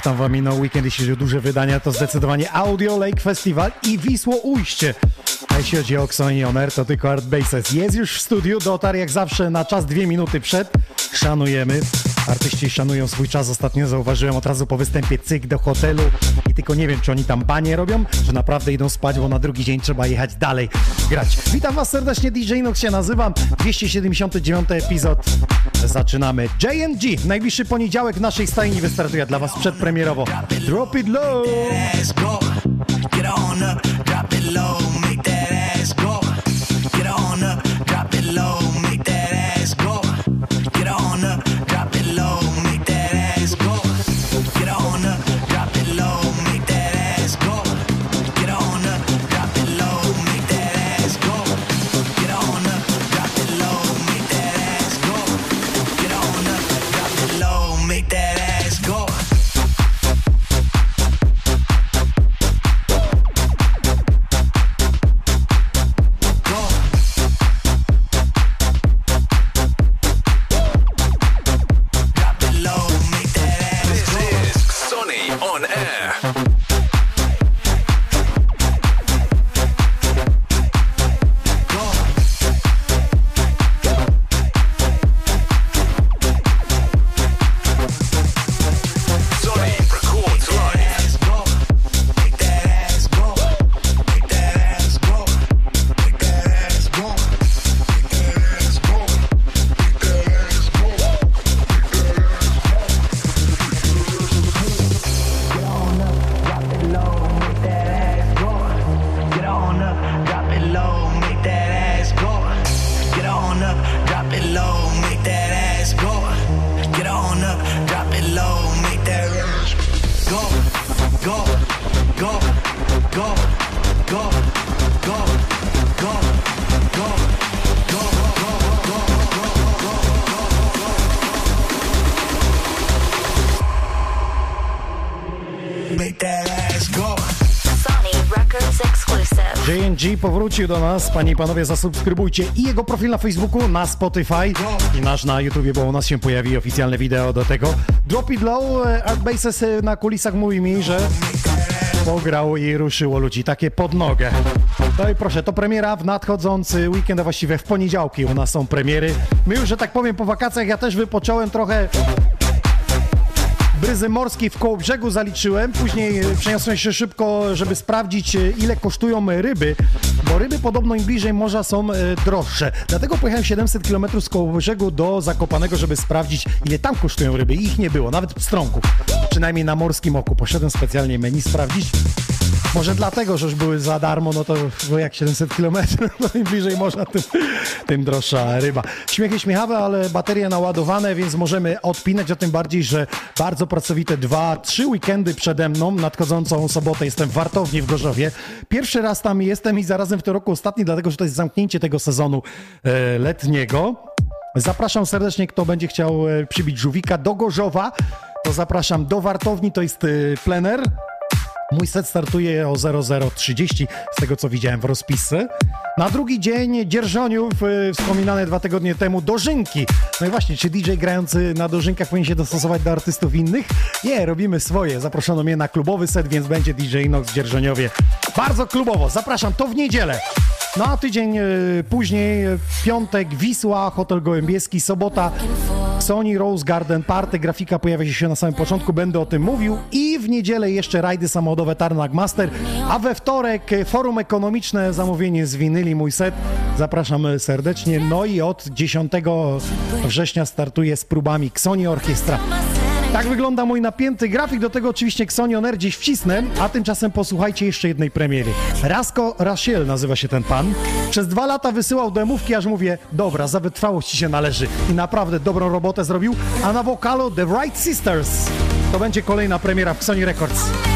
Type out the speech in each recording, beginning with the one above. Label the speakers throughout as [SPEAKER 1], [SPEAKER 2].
[SPEAKER 1] Jak tam wam minął weekend, jeśli chodzi o duże wydania, to zdecydowanie Audio Lake Festival i Wisło Ujście. A jeśli chodzi o Xoni Oner, to tylko Art Bases. Jest już w studiu, dotarł jak zawsze na czas dwie minuty przed. Szanujemy. Artyści szanują swój czas. Ostatnio zauważyłem od razu po występie cyk do hotelu i tylko nie wiem, czy oni tam banie robią, że naprawdę idą spać, bo na drugi dzień trzeba jechać dalej grać. Witam was serdecznie, DJ Nox się nazywam. 279 epizod. Zaczynamy. JNG, najbliższy poniedziałek w naszej stajni wystartuje dla was przedpremierowo. Drop it low!
[SPEAKER 2] Get on up, drop it low,
[SPEAKER 1] JNG powrócił do nas. Panie i panowie, zasubskrybujcie i jego profil na Facebooku, na Spotify i nasz na YouTubie, bo u nas się pojawi oficjalne wideo do tego. Drop it low, e, Art Bases e, na kulisach mówi mi, że pograł i ruszyło ludzi takie pod nogę. No i proszę, to premiera w nadchodzący weekend, a właściwie w poniedziałki u nas są premiery. My już, że tak powiem, po wakacjach ja też wypocząłem trochę Bryzy morskiej w koło brzegu zaliczyłem, później e, przeniosłem się szybko, żeby sprawdzić e, ile kosztują ryby, bo ryby podobno im bliżej morza są e, droższe. Dlatego pojechałem 700 km z koło brzegu do Zakopanego, żeby sprawdzić ile tam kosztują ryby. Ich nie było, nawet pstrągów. Przynajmniej na morskim oku. Poszedłem specjalnie menu sprawdzić. Może dlatego, że już były za darmo, no to jak 700 km, no im bliżej morza, tym, tym droższa ryba. Śmiechy śmiechawe, ale baterie naładowane, więc możemy odpinać, o tym bardziej, że bardzo pracowite dwa, trzy weekendy przede mną. Nadchodzącą sobotę jestem w Wartowni w Gorzowie. Pierwszy raz tam jestem i zarazem w tym roku ostatni, dlatego że to jest zamknięcie tego sezonu e, letniego. Zapraszam serdecznie, kto będzie chciał e, przybić żółwika do Gorzowa. To zapraszam do Wartowni, to jest e, plener. Mój set startuje o 00.30, z tego co widziałem w rozpisce. Na drugi dzień Dzierżoniów, y, wspominane dwa tygodnie temu, dożynki. No i właśnie, czy DJ grający na dożynkach powinien się dostosować do artystów innych? Nie, robimy swoje. Zaproszono mnie na klubowy set, więc będzie DJ Nox Dzierżoniowie. Bardzo klubowo. Zapraszam, to w niedzielę. No a tydzień e, później, e, piątek, Wisła, Hotel Gołębieski, sobota, Sony Rose Garden Party, grafika pojawia się na samym początku, będę o tym mówił. I w niedzielę jeszcze rajdy samochodowe Tarnak Master, a we wtorek e, forum ekonomiczne, zamówienie z winyli, mój set, zapraszam serdecznie, no i od 10 września startuję z próbami Xoni Orkiestra. Tak wygląda mój napięty grafik, do tego oczywiście Xonioner dziś wcisnę, a tymczasem posłuchajcie jeszcze jednej premiery. Rasko Rasiel nazywa się ten pan. Przez dwa lata wysyłał demówki, aż mówię, dobra, za wytrwałość ci się należy. I naprawdę dobrą robotę zrobił, a na wokalu The Right Sisters. To będzie kolejna premiera w Xoni Records.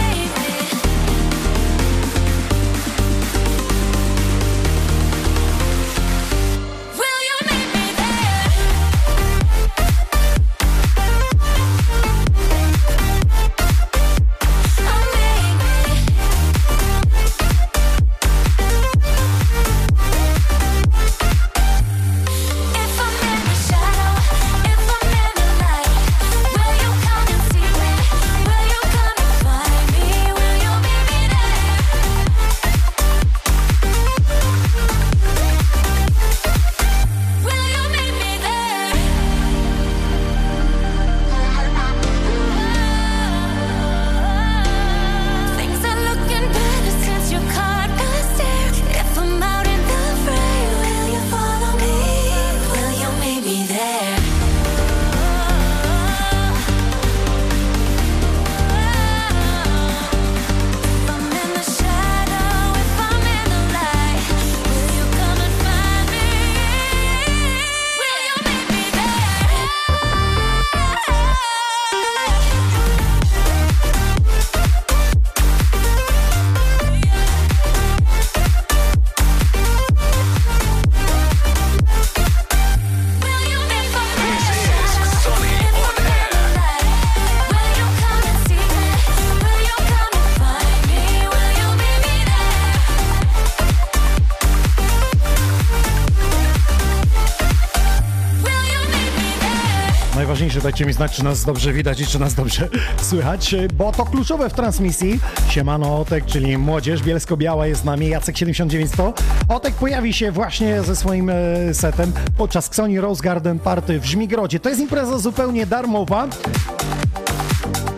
[SPEAKER 1] Dajcie mi znać, czy nas dobrze widać i czy nas dobrze słychać, bo to kluczowe w transmisji. Siemano Otek, czyli młodzież, Bielsko-Biała jest z nami, Jacek 79100. Otek pojawi się właśnie ze swoim e, setem podczas Xoni Rose Garden Party w Żmigrodzie. To jest impreza zupełnie darmowa.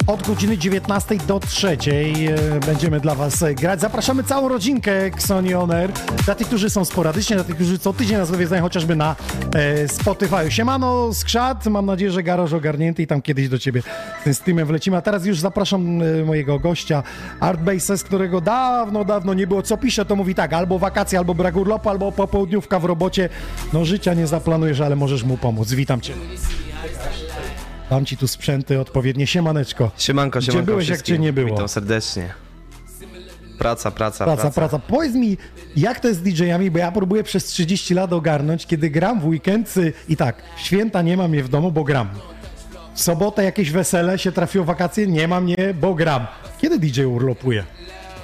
[SPEAKER 1] Od godziny 19 do 3 e, będziemy dla Was e, grać. Zapraszamy całą rodzinkę Xoni On Air. Dla tych, którzy są sporadycznie, dla tych, którzy co tydzień nas odwiedzają chociażby na e, Spotify. Siemano, skrzat. Mam nadzieję, że garaż ogarnięty i tam kiedyś do Ciebie z tym Steamem wlecimy. A teraz już zapraszam mojego gościa Artbases, którego dawno, dawno nie było. Co pisze, to mówi tak, albo wakacje, albo brak urlopu, albo popołudniówka w robocie. No życia nie zaplanujesz, ale możesz mu pomóc. Witam Cię. Dam Ci tu sprzęty odpowiednie. Siemaneczko.
[SPEAKER 3] Siemanko,
[SPEAKER 1] Gdzie
[SPEAKER 3] siemanko
[SPEAKER 1] byłeś, jak cię nie było?
[SPEAKER 3] Witam serdecznie. Praca, praca,
[SPEAKER 1] Praca, praca. Powiedz mi, jak to jest z DJ-ami, bo ja próbuję przez 30 lat ogarnąć, kiedy gram w weekend y, i tak, święta nie mam je w domu, bo gram. W sobotę jakieś wesele, się trafiło wakacje, nie mam je, bo gram. Kiedy DJ urlopuje?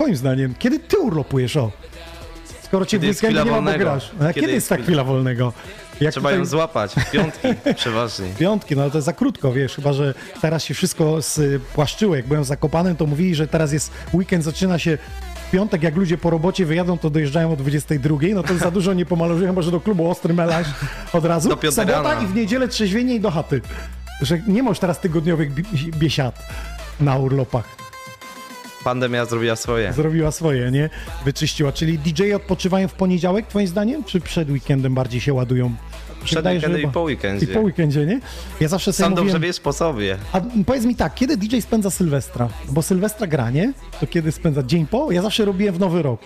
[SPEAKER 1] Moim zdaniem, kiedy ty urlopujesz, o? Skoro
[SPEAKER 3] Kiedy
[SPEAKER 1] w weekend nie ma, grasz. A kiedy,
[SPEAKER 3] Kiedy
[SPEAKER 1] jest ta
[SPEAKER 3] chwila-
[SPEAKER 1] wolnego? Jak
[SPEAKER 3] Trzeba
[SPEAKER 1] tutaj-
[SPEAKER 3] ją złapać, w piątki przeważnie.
[SPEAKER 1] Piątki, no ale to jest za krótko, wiesz, chyba, że teraz się wszystko spłaszczyło. Jak byłem zakopanym, to mówili, że teraz jest weekend, zaczyna się w piątek, jak ludzie po robocie wyjadą, to dojeżdżają o 22, no to za dużo nie pomaluję, chyba, że do klubu Ostry Melaś od razu.
[SPEAKER 3] Do
[SPEAKER 1] Sobota
[SPEAKER 3] rana.
[SPEAKER 1] i w niedzielę trzeźwienie i do chaty. Że nie masz teraz tygodniowych bi- biesiad na urlopach.
[SPEAKER 3] Pandemia zrobiła swoje.
[SPEAKER 1] Zrobiła swoje, nie? Wyczyściła. Czyli DJ odpoczywają w poniedziałek, twoim zdaniem? Czy przed weekendem bardziej się ładują?
[SPEAKER 3] Przed weekendem i po weekendzie.
[SPEAKER 1] I po weekendzie, nie? Ja zawsze sobie
[SPEAKER 3] Sam
[SPEAKER 1] mówiłem...
[SPEAKER 3] dobrze wiesz po sobie.
[SPEAKER 1] A powiedz mi tak, kiedy DJ spędza Sylwestra? Bo Sylwestra granie, to kiedy spędza? Dzień po? Ja zawsze robiłem w Nowy Rok.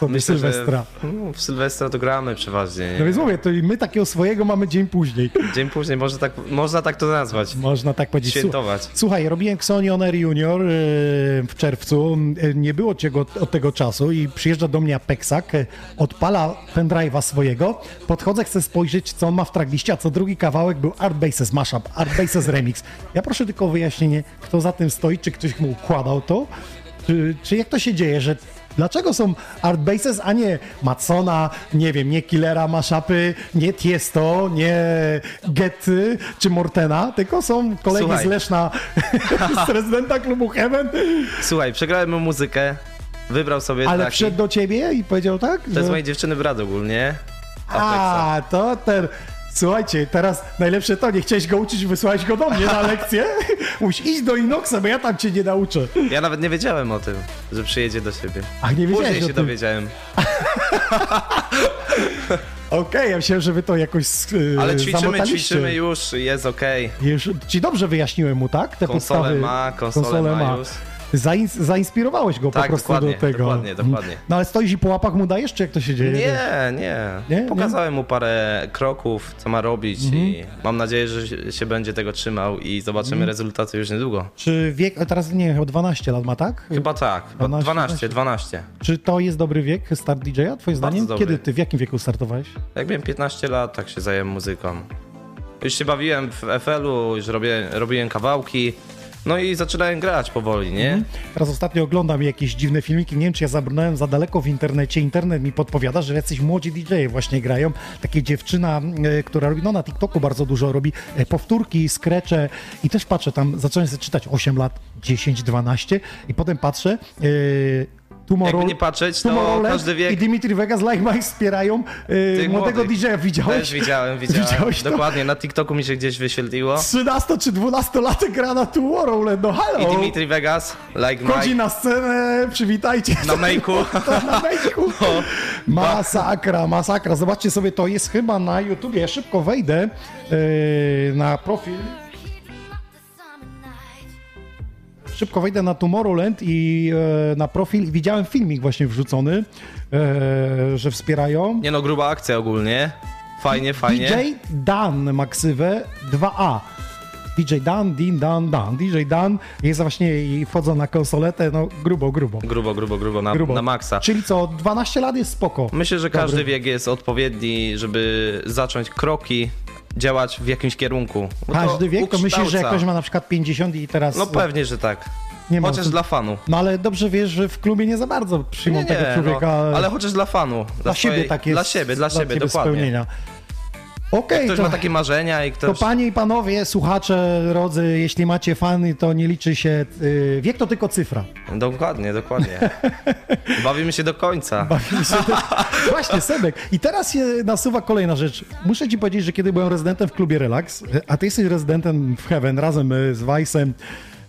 [SPEAKER 1] Sobie
[SPEAKER 3] Myślę,
[SPEAKER 1] Sylwestra.
[SPEAKER 3] Że, no, w Sylwestra to gramy przeważnie.
[SPEAKER 1] No
[SPEAKER 3] Nie?
[SPEAKER 1] więc mówię, to i my takiego swojego mamy dzień później.
[SPEAKER 3] Dzień później można tak, można tak to nazwać.
[SPEAKER 1] Można tak powiedzieć.
[SPEAKER 3] Świętować.
[SPEAKER 1] Słu- Słuchaj, robiłem Xoni On Air Junior yy, w czerwcu. Yy, Nie było ciego od tego czasu i przyjeżdża do mnie Apexak, yy, odpala pendrive'a swojego, podchodzę, chcę spojrzeć, co on ma w trackliście, a co drugi kawałek był Art Bases Mashup, Art Bases Remix. Ja proszę tylko o wyjaśnienie, kto za tym stoi, czy ktoś mu układał to, czy, czy jak to się dzieje, że Dlaczego są Art Bases, a nie Matsona, nie wiem, nie Killera, Mashupy, nie Tiesto, nie Getty czy Mortena, tylko są kolegi
[SPEAKER 3] Słuchaj.
[SPEAKER 1] z Leszna, z prezydenta klubu Heaven.
[SPEAKER 3] Słuchaj, przegrałem mu muzykę Wybrał sobie
[SPEAKER 1] Ale
[SPEAKER 3] taki...
[SPEAKER 1] wszedł do ciebie i powiedział tak?
[SPEAKER 3] To jest mojej dziewczyny brat ogólnie.
[SPEAKER 1] A, to ten... Słuchajcie, teraz najlepsze to, nie chciałeś go uczyć, wysłałeś go do mnie na lekcję. Musisz iść do Inoxa, bo ja tam cię nie nauczę.
[SPEAKER 3] Ja nawet nie wiedziałem o tym, że przyjedzie do siebie.
[SPEAKER 1] Ach, nie wiedziałeś
[SPEAKER 3] Później się
[SPEAKER 1] tym.
[SPEAKER 3] dowiedziałem.
[SPEAKER 1] Okej, ja myślałem, że wy to jakoś yy,
[SPEAKER 3] Ale ćwiczymy, ćwiczymy już, jest okej.
[SPEAKER 1] Już, ci dobrze wyjaśniłem mu, tak? Te
[SPEAKER 3] Konsolę
[SPEAKER 1] podstawy.
[SPEAKER 3] ma, konsolę ma już.
[SPEAKER 1] Zains zainspirowałeś go po
[SPEAKER 3] Tak,
[SPEAKER 1] prostu
[SPEAKER 3] dokładnie,
[SPEAKER 1] do tego.
[SPEAKER 3] dokładnie, dokładnie.
[SPEAKER 1] No ale stoisz i po łapach mu dajesz, czy jak to się dzieje?
[SPEAKER 3] Nie, nie,
[SPEAKER 1] Nie?
[SPEAKER 3] Pokazałem mu parę kroków, co ma robić
[SPEAKER 1] Mhm.
[SPEAKER 3] i mam nadzieję, że się- będzie tego trzymał i zobaczymy
[SPEAKER 1] Mhm.
[SPEAKER 3] rezultaty już niedługo.
[SPEAKER 1] Czy wiek, a teraz nie, chyba 12 lat ma, tak?
[SPEAKER 3] Chyba tak, chyba
[SPEAKER 1] 12,
[SPEAKER 3] 12, 12.
[SPEAKER 1] Czy to jest dobry wiek start DJ-a, twoim zdaniem?
[SPEAKER 3] dobry.
[SPEAKER 1] Kiedy ty, w jakim wieku startowałeś?
[SPEAKER 3] Jak miałem 15 lat, tak się zająłem muzyką. Już się bawiłem w FL-u, już robię, robiłem kawałki, no i zaczynałem grać powoli, nie?
[SPEAKER 1] Mhm. Teraz ostatnio oglądam jakieś dziwne filmiki, nie wiem czy ja zabrnąłem za daleko w internecie, internet mi podpowiada, że jacyś młodzi DJ właśnie grają. Takie dziewczyna, e, która robi, no na TikToku bardzo dużo robi e, powtórki, skrecze i też patrzę tam, zacząłem sobie czytać 8 lat, 10, 12 i potem patrzę, e, Tomorrow,
[SPEAKER 3] Jakby nie patrzeć, to każdy wiek-
[SPEAKER 1] i Dimitri Vegas Like Mike wspierają
[SPEAKER 3] Tych
[SPEAKER 1] młodego. DJ-a. Widziałeś?
[SPEAKER 3] Też widziałem, widziałem.
[SPEAKER 1] Widziałeś to?
[SPEAKER 3] Dokładnie, na TikToku mi się gdzieś wyświetliło.
[SPEAKER 1] 13 czy 12 latek gra na Tomorrowland, no halo!
[SPEAKER 3] I Dimitri Vegas, like
[SPEAKER 1] Chodzi
[SPEAKER 3] Mike,
[SPEAKER 1] na scenę, przywitajcie.
[SPEAKER 3] na make'u.
[SPEAKER 1] na mejku.
[SPEAKER 3] No.
[SPEAKER 1] Masakra, masakra. Zobaczcie sobie, to jest chyba na YouTubie. Ja szybko wejdę yy, na profil. Szybko wejdę na Tomorrowland i e, na profil i widziałem filmik właśnie wrzucony, e, że wspierają.
[SPEAKER 3] Nie no, gruba akcja ogólnie. Fajnie, fajnie.
[SPEAKER 1] DJ Dan Maksywę 2A. DJ Dan, Din, Dan, Dan. DJ Dan jest właśnie i wchodzą na konsoletę, no grubo, grubo.
[SPEAKER 3] Grubo, grubo, grubo, na,
[SPEAKER 1] grubo.
[SPEAKER 3] na maksa.
[SPEAKER 1] Czyli co, 12 lat jest spoko.
[SPEAKER 3] Myślę, że
[SPEAKER 1] Dobry.
[SPEAKER 3] każdy wiek jest odpowiedni, żeby zacząć kroki, działać w jakimś kierunku. Bo
[SPEAKER 1] Każdy wiek, to myślisz, że jak
[SPEAKER 3] ukształca.
[SPEAKER 1] ktoś ma na przykład 50 i teraz...
[SPEAKER 3] No pewnie, że tak.
[SPEAKER 1] Nie ma
[SPEAKER 3] Chociaż
[SPEAKER 1] tu-
[SPEAKER 3] dla fanu.
[SPEAKER 1] No ale dobrze wiesz, że w klubie nie za bardzo przyjmą tego człowieka
[SPEAKER 3] no, ale chociaż dla fanu.
[SPEAKER 1] dla siebie
[SPEAKER 3] swojej-
[SPEAKER 1] tak jest.
[SPEAKER 3] Dla siebie, dla siebie,
[SPEAKER 1] ciebie
[SPEAKER 3] dokładnie.
[SPEAKER 1] spełnienia. Okej,
[SPEAKER 3] Ktoś
[SPEAKER 1] to,
[SPEAKER 3] ma takie marzenia i
[SPEAKER 1] to
[SPEAKER 3] ktoś...
[SPEAKER 1] panie i panowie, słuchacze, rodzy, jeśli macie fany, to nie liczy się... y, wiek to tylko cyfra.
[SPEAKER 3] Dokładnie, dokładnie. Bawimy się do końca.
[SPEAKER 1] Bawimy się też- Właśnie, Sebek. I teraz się nasuwa kolejna rzecz. Muszę ci powiedzieć, że kiedy byłem rezydentem w klubie Relax, a ty jesteś rezydentem w Heaven razem y, z Weissem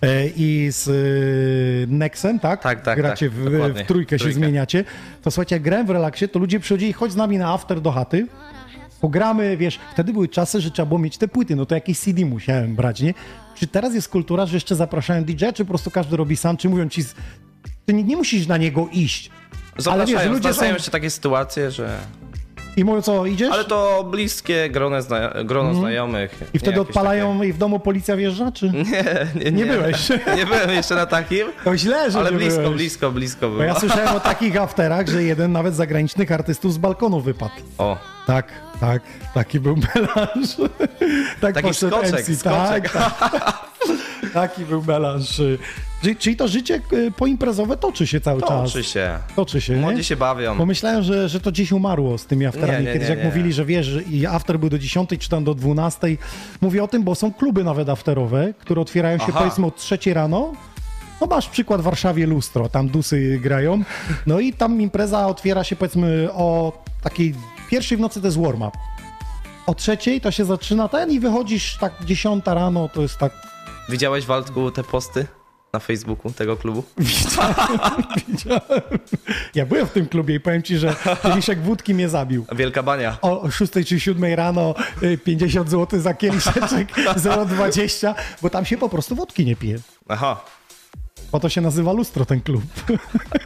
[SPEAKER 1] e, i z y, Nexem, tak?
[SPEAKER 3] Tak, tak,
[SPEAKER 1] Gracie
[SPEAKER 3] tak,
[SPEAKER 1] w, w trójkę się
[SPEAKER 3] Trójkę.
[SPEAKER 1] zmieniacie. To słuchajcie, jak grałem w Relaxie, to ludzie przychodzili, chodź z nami na after do chaty. Pogramy, wiesz, wtedy były czasy, że trzeba było mieć te płyty, no to jakieś CD musiałem brać, nie? Czy teraz jest kultura, że jeszcze zapraszają DJ, czy po prostu każdy robi sam, czy mówią ci, ty nie, nie musisz na niego iść.
[SPEAKER 3] Zapraszają,
[SPEAKER 1] Ale wiesz, ludzie są-
[SPEAKER 3] się takie sytuacje, że...
[SPEAKER 1] I mówią, co, idziesz?
[SPEAKER 3] Ale to bliskie grono, zna... grono znajomych.
[SPEAKER 1] Mhm. I wtedy
[SPEAKER 3] nie
[SPEAKER 1] odpalają i w domu policja wjeżdża, czy?
[SPEAKER 3] Takie... Nie, nie,
[SPEAKER 1] Nie byłeś.
[SPEAKER 3] nie byłem jeszcze na takim,
[SPEAKER 1] To źle, że
[SPEAKER 3] ale
[SPEAKER 1] nie
[SPEAKER 3] blisko,
[SPEAKER 1] byłeś.
[SPEAKER 3] blisko, blisko
[SPEAKER 1] Bo
[SPEAKER 3] było.
[SPEAKER 1] ja słyszałem o takich afterach, że jeden nawet zagranicznych artystów z balkonu wypadł.
[SPEAKER 3] O,
[SPEAKER 1] Tak, tak, taki był melanż. tak
[SPEAKER 3] Taki skoczek,
[SPEAKER 1] MC,
[SPEAKER 3] skoczek.
[SPEAKER 1] Tak, tak. Taki był melanż. Czyli, czyli to życie y, poimprezowe toczy się cały czas.
[SPEAKER 3] toczy się.
[SPEAKER 1] Toczy się, nie?
[SPEAKER 3] Młodzi się bawią.
[SPEAKER 1] Pomyślałem, że, że to gdzieś umarło z tymi afterami.
[SPEAKER 3] Nie, nie,
[SPEAKER 1] Kiedyś
[SPEAKER 3] nie,
[SPEAKER 1] jak
[SPEAKER 3] nie.
[SPEAKER 1] mówili, że wiesz, i after był do 10 czy tam do 12. Mówię o tym, bo są kluby nawet afterowe, które otwierają się
[SPEAKER 3] Aha.
[SPEAKER 1] powiedzmy od 3 rano. No masz przykład w Warszawie Lustro, tam dusy grają. No i tam impreza otwiera się powiedzmy o takiej pierwszej w nocy to jest warm-up. O trzeciej to się zaczyna ten i wychodzisz tak 10 rano, to jest tak
[SPEAKER 3] Widziałeś, Waldku, te posty na Facebooku tego klubu?
[SPEAKER 1] widziałem. Ja byłem w tym klubie i powiem ci, że kieliszek wódki mnie zabił.
[SPEAKER 3] Wielka bania.
[SPEAKER 1] o 6 czy 7 rano y, 50 zł za kieliszeczek 0,20, bo tam się po prostu wódki nie pije.
[SPEAKER 3] Aha,
[SPEAKER 1] Bo to się nazywa lustro ten klub.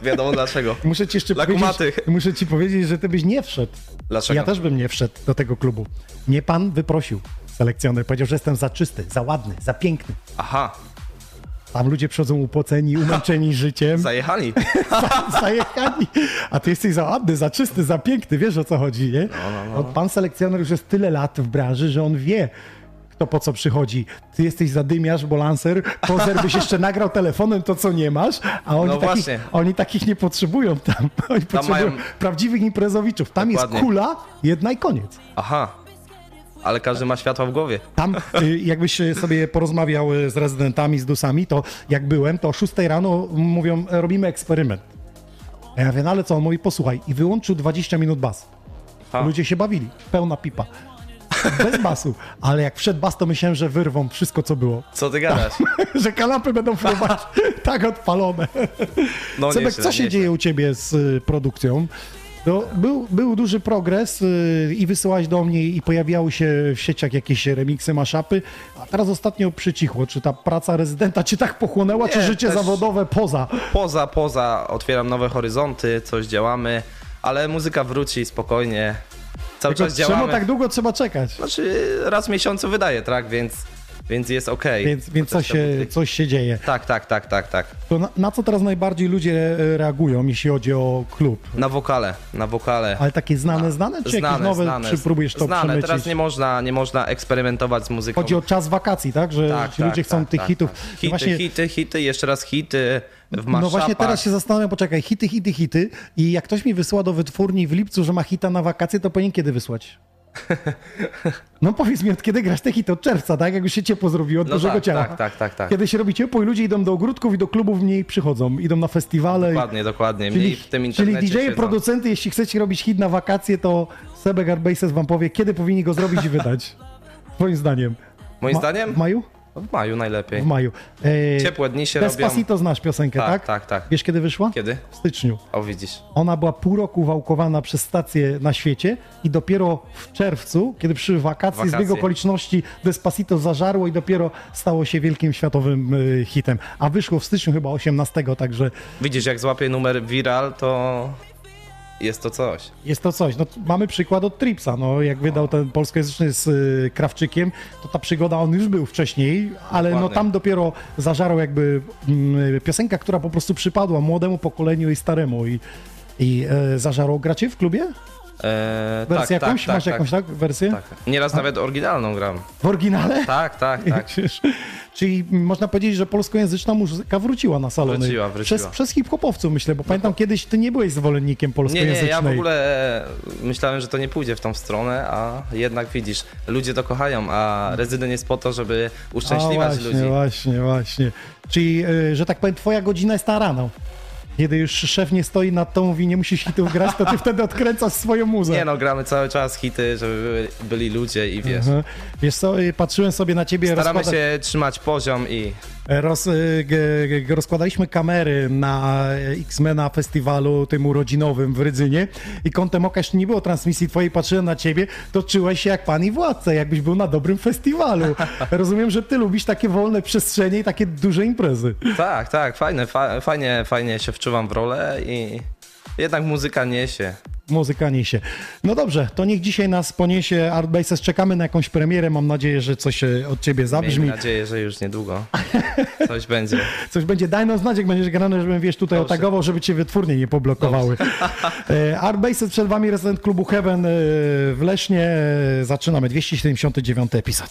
[SPEAKER 3] wiadomo dlaczego.
[SPEAKER 1] Muszę ci jeszcze
[SPEAKER 3] Dla
[SPEAKER 1] powiedzieć, muszę ci powiedzieć, że ty byś nie wszedł.
[SPEAKER 3] Dlaczego?
[SPEAKER 1] Ja też bym nie wszedł do tego klubu. Nie pan wyprosił selekcjoner. Powiedział, że jestem za czysty, za ładny, za piękny.
[SPEAKER 3] Aha,
[SPEAKER 1] Tam ludzie przychodzą upoceni, umęczeni życiem,
[SPEAKER 3] zajechali.
[SPEAKER 1] zajechani. A ty jesteś za ładny, za czysty, za piękny. Wiesz o co chodzi, nie? No, Pan selekcjoner już jest tyle lat w branży, że on wie, kto po co przychodzi. Ty jesteś zadymiarz, bo lancer, pozer byś jeszcze nagrał telefonem to, co nie masz, a oni,
[SPEAKER 3] No
[SPEAKER 1] takich,
[SPEAKER 3] właśnie.
[SPEAKER 1] oni takich nie potrzebują tam. Oni potrzebują
[SPEAKER 3] mają-
[SPEAKER 1] prawdziwych imprezowiczów. Tam
[SPEAKER 3] Dokładnie.
[SPEAKER 1] jest kula, jedna i koniec.
[SPEAKER 3] Aha, ale każdy ma światła w głowie.
[SPEAKER 1] Tam, y, jakbyś y, sobie porozmawiał y, z rezydentami, z dusami, to jak byłem, to o 6 rano mówią, robimy eksperyment. A ja no ale co? On mówi, posłuchaj. I wyłączył 20 minut bas.
[SPEAKER 3] A.
[SPEAKER 1] Ludzie się bawili. Pełna pipa. Bez basu. Ale jak wszedł bas, to myślałem, że wyrwą wszystko, co było.
[SPEAKER 3] Co ty gadasz?
[SPEAKER 1] że kanapy będą fruwać tak odpalone.
[SPEAKER 3] No
[SPEAKER 1] Sebek, co się dzieje u ciebie z y, produkcją? No, był, był duży progres y, i wysyłałeś do mnie i pojawiały się w sieciach jakieś remiksy, maszapy, a teraz ostatnio przycichło. Czy ta praca rezydenta cię tak pochłonęła, czy
[SPEAKER 3] Nie,
[SPEAKER 1] życie
[SPEAKER 3] też-
[SPEAKER 1] zawodowe poza?
[SPEAKER 3] Poza, poza, otwieram nowe horyzonty, coś działamy, ale muzyka wróci spokojnie. Cały
[SPEAKER 1] Tylko
[SPEAKER 3] czas
[SPEAKER 1] czemu
[SPEAKER 3] działamy.
[SPEAKER 1] tak długo trzeba czekać?
[SPEAKER 3] Znaczy, raz w miesiącu wydaję track, więc, więc jest okej.
[SPEAKER 1] Więc, więc coś, się, coś się dzieje.
[SPEAKER 3] Tak, tak, tak, tak, tak.
[SPEAKER 1] To na, na co teraz najbardziej ludzie e, reagują, jeśli chodzi o klub?
[SPEAKER 3] Na wokale, na wokale.
[SPEAKER 1] Ale takie znane, znane, czy jakieś nowe, czy próbujesz to
[SPEAKER 3] znane.
[SPEAKER 1] przemycić?
[SPEAKER 3] Teraz nie można, nie można eksperymentować z muzyką.
[SPEAKER 1] Chodzi o czas wakacji, tak? Że
[SPEAKER 3] tak,
[SPEAKER 1] ci
[SPEAKER 3] tak,
[SPEAKER 1] ludzie chcą
[SPEAKER 3] tak,
[SPEAKER 1] tych
[SPEAKER 3] tak,
[SPEAKER 1] hitów.
[SPEAKER 3] Tak. Hity,
[SPEAKER 1] właśnie,
[SPEAKER 3] hity, hity, jeszcze raz hity w
[SPEAKER 1] No właśnie
[SPEAKER 3] maszapach.
[SPEAKER 1] teraz się zastanawiam, poczekaj, hity, hity, hity i jak ktoś mi wysyła do wytwórni w lipcu, że ma hita na wakacje, to powinien kiedy wysłać? No powiedz mi, od kiedy grasz te hity? Od czerwca, tak? Jak już się ciepło zrobiło, od
[SPEAKER 3] No
[SPEAKER 1] dużego
[SPEAKER 3] tak,
[SPEAKER 1] ciała.
[SPEAKER 3] tak, tak, tak, tak.
[SPEAKER 1] Kiedy się robi ciepło i ludzie idą do ogródków i do klubów mniej przychodzą, idą na festiwale. i-
[SPEAKER 3] Dokładnie, dokładnie. Mniej
[SPEAKER 1] Czyli,
[SPEAKER 3] w tym
[SPEAKER 1] czyli
[SPEAKER 3] internecie
[SPEAKER 1] DJ-e,
[SPEAKER 3] siedzą.
[SPEAKER 1] producenty, jeśli chcecie robić hit na wakacje, to Sebek Arbases wam powie, kiedy powinni go zrobić i wydać. Moim zdaniem.
[SPEAKER 3] Moim
[SPEAKER 1] Ma-
[SPEAKER 3] zdaniem?
[SPEAKER 1] W maju?
[SPEAKER 3] W maju najlepiej.
[SPEAKER 1] W maju. E,
[SPEAKER 3] Ciepłe dni się robią.
[SPEAKER 1] Despacito znasz piosenkę, tak?
[SPEAKER 3] Tak, tak, tak.
[SPEAKER 1] Wiesz, kiedy wyszła?
[SPEAKER 3] Kiedy?
[SPEAKER 1] W styczniu.
[SPEAKER 3] O, widzisz.
[SPEAKER 1] Ona była pół roku wałkowana przez stacje na świecie i dopiero w czerwcu, kiedy przyszły wakacje,
[SPEAKER 3] Wakacje.
[SPEAKER 1] zbieg okoliczności Despacito zażarło i dopiero stało się wielkim światowym y, hitem. A wyszło w styczniu chyba 18, także
[SPEAKER 3] Widzisz, jak złapie numer viral, to jest to coś.
[SPEAKER 1] jest to coś. No, mamy przykład od Tripsa, no, jak wydał ten polskojęzyczny z y, Krawczykiem, to ta przygoda, on już był wcześniej, ale no, tam dopiero zażarł jakby mm, piosenka, która po prostu przypadła młodemu pokoleniu i staremu i, i e, zażarło. Gracie w klubie?
[SPEAKER 3] Eee,
[SPEAKER 1] Wersję
[SPEAKER 3] tak,
[SPEAKER 1] jakąś?
[SPEAKER 3] tak,
[SPEAKER 1] Masz
[SPEAKER 3] tak,
[SPEAKER 1] jakąś, tak, wersję?
[SPEAKER 3] Tak. Nieraz nawet oryginalną gram.
[SPEAKER 1] W oryginale?
[SPEAKER 3] Tak, tak, tak.
[SPEAKER 1] Czyli można powiedzieć, że polskojęzyczna muzyka wróciła na salony.
[SPEAKER 3] Wróciła, wróciła.
[SPEAKER 1] Przez, przez hip-hopowców myślę, bo pamiętam kiedyś ty nie byłeś zwolennikiem
[SPEAKER 3] Nie,
[SPEAKER 1] polskojęzycznej.
[SPEAKER 3] nie, ja w ogóle e, myślałem, że to nie pójdzie w tą stronę, a jednak widzisz, ludzie to kochają, a rezydent jest po to, żeby
[SPEAKER 1] A
[SPEAKER 3] uszczęśliwiać
[SPEAKER 1] właśnie,
[SPEAKER 3] ludzi.
[SPEAKER 1] właśnie, właśnie. Czyli, y, że tak powiem, twoja godzina jest na rano. Kiedy już szef nie stoi nad tą mówi, nie musisz hitów grać, to ty wtedy odkręcasz swoją muzę.
[SPEAKER 3] Nie no, gramy cały czas hity, żeby byli, ludzie i wiesz.
[SPEAKER 1] Mhm. Wiesz co, patrzyłem sobie na ciebie,
[SPEAKER 3] Staramy
[SPEAKER 1] rozkłada-
[SPEAKER 3] się trzymać poziom i
[SPEAKER 1] Roz, g, rozkładaliśmy kamery na e, X-Mena festiwalu tym urodzinowym w Rydzynie i kątem oka jeszcze nie było transmisji twojej, patrzyłem na ciebie, to czułeś się jak pan i władca, jakbyś był na dobrym festiwalu. Rozumiem, że ty lubisz takie wolne przestrzenie i takie duże imprezy.
[SPEAKER 3] tak, tak, fajne, fa fajnie, fajnie się wczuwam w rolę i jednak muzyka niesie.
[SPEAKER 1] Muzyka niesie. No dobrze, to niech dzisiaj nas poniesie Art Bases. Czekamy na jakąś premierę. Mam nadzieję, że coś e, od ciebie zabrzmi.
[SPEAKER 3] Miejmy nadzieję, że już niedługo coś będzie.
[SPEAKER 1] Coś będzie. Daj nam znać, jak będziesz grany, żebym wiesz tutaj
[SPEAKER 3] Dobrze.
[SPEAKER 1] otagował, żeby cię wytwórnie nie poblokowały. E, Art Bases przed wami, rezydent klubu Heaven e, w Lesznie. Zaczynamy 279 epizod.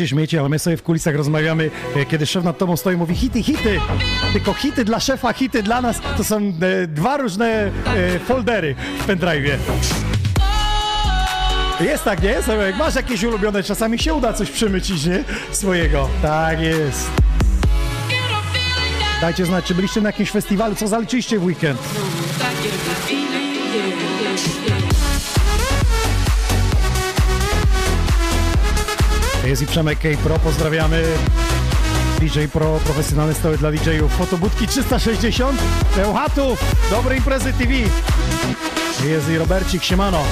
[SPEAKER 1] Się śmiecie, ale my sobie w kulisach rozmawiamy, e, kiedy szef nad tobą stoi i mówi hity, hity. Tylko hity dla szefa, hity dla nas to są e, dwa różne e, foldery w pendrive'ie. Jest tak, nie? Sebek, masz jakieś ulubione, czasami się uda coś przymycić, nie? Swojego. Tak jest. Dajcie znać, czy byliście na jakimś festiwalu, co zaliczyliście w weekend. Jest i Przemek K Pro, pozdrawiamy. DJ Pro, profesjonalne stoły dla DJ-ów. Fotobudki 360, Bełchatów, dobre imprezy TV. Jest i Robercik, siemano.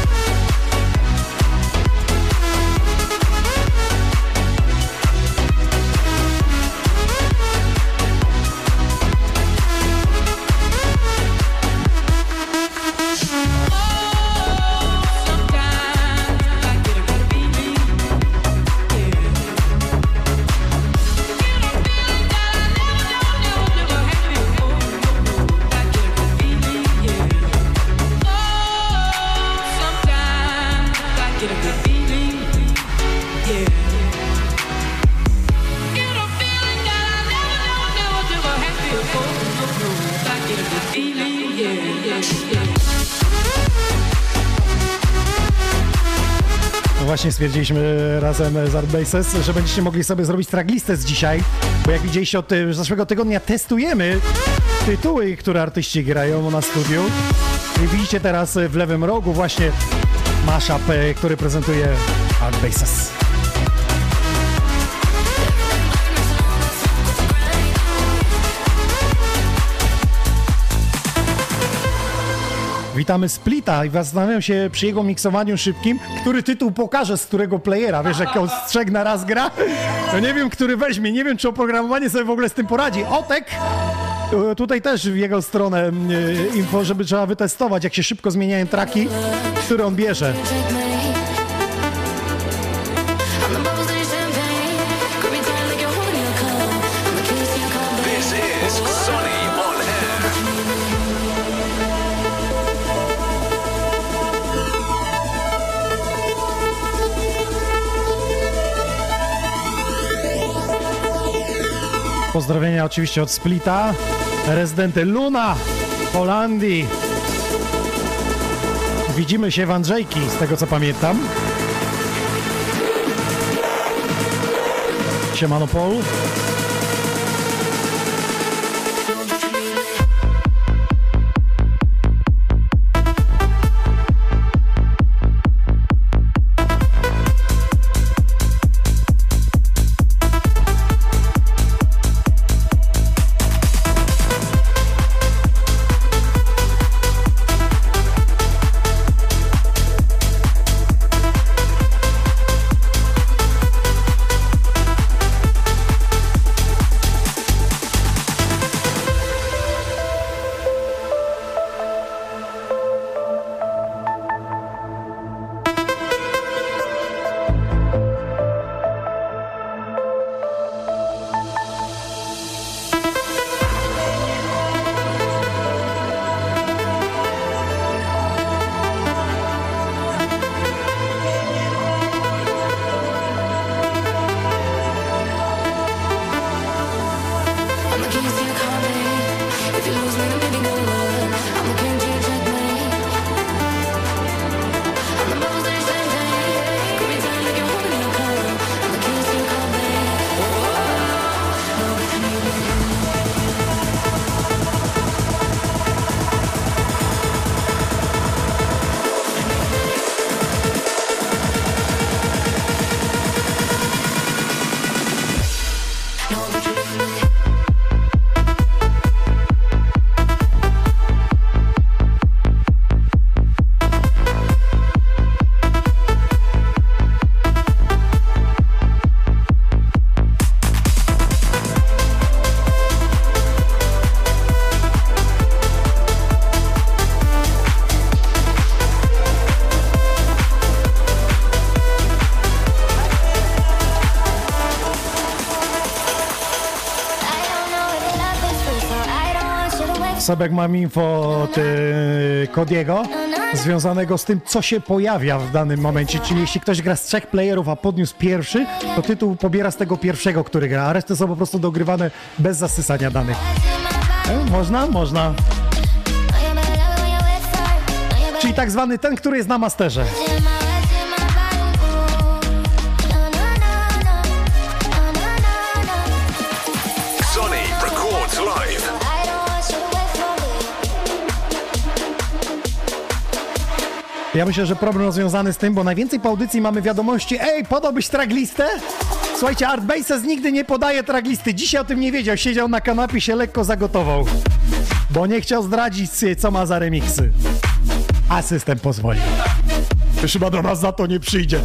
[SPEAKER 1] Właśnie stwierdziliśmy razem z Art Bases, że będziecie mogli sobie zrobić tracklistę z dzisiaj, bo jak widzieliście od y, zeszłego tygodnia testujemy tytuły, które artyści grają na studiu. I widzicie teraz w lewym rogu właśnie mashup, który prezentuje Art Witamy Splita i zastanawiam się przy jego miksowaniu szybkim, który tytuł pokaże z którego playera. Wiesz, jak on z trzech na raz gra? No nie wiem, który weźmie, nie wiem, czy oprogramowanie sobie w ogóle z tym poradzi. Otek! E, Tutaj też w jego stronę e, info, żeby trzeba wytestować, jak się szybko zmieniają traki, które on bierze. Pozdrowienia oczywiście od Splita, rezydenty Luna, Holandii. Widzimy się w Andrzejki, z tego co pamiętam. Siemano Paul. Sebek mam info od y, Kodiego. Związanego z tym, co się pojawia w danym momencie. Czyli jeśli ktoś gra z trzech playerów, a podniósł pierwszy, to tytuł pobiera z tego pierwszego, który gra, a reszty są po prostu dogrywane bez zasysania danych. E, Można? Można. Czyli tak zwany ten, który jest na masterze. Ja myślę, że problem rozwiązany z tym, bo najwięcej po audycji mamy wiadomości Ej, podałbyś traglistę? Słuchajcie, Art Bases nigdy nie podaje traglisty. Dzisiaj o tym nie wiedział. Siedział na kanapie, się lekko zagotował. Bo nie chciał zdradzić, co ma za remiksy. A system pozwolił. Chyba do nas za to nie przyjdzie.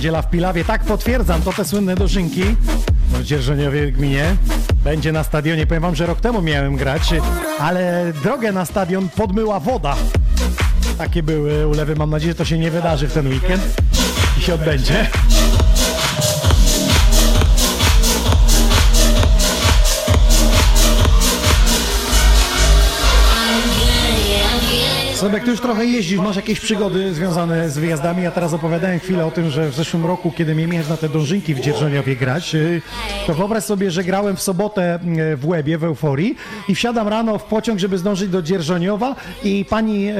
[SPEAKER 1] Niedziela w Pilawie. Tak, potwierdzam, to te słynne dożynki w Dzierżoniowie gminie. Będzie na stadionie. Powiem wam, że rok temu miałem grać, ale drogę na stadion podmyła woda. Takie były ulewy. Mam nadzieję, że to się nie wydarzy w ten weekend i się odbędzie. Sobek, ty już trochę jeździsz, masz jakieś przygody związane z wyjazdami. Ja teraz opowiadałem chwilę o tym, że w zeszłym roku, kiedy miałem jechać na te dążynki w Dzierżoniowie grać, yy, to wyobraź sobie, że grałem w sobotę yy, w Łebie, w Euforii i wsiadam rano w pociąg, żeby zdążyć do Dzierżoniowa i pani yy,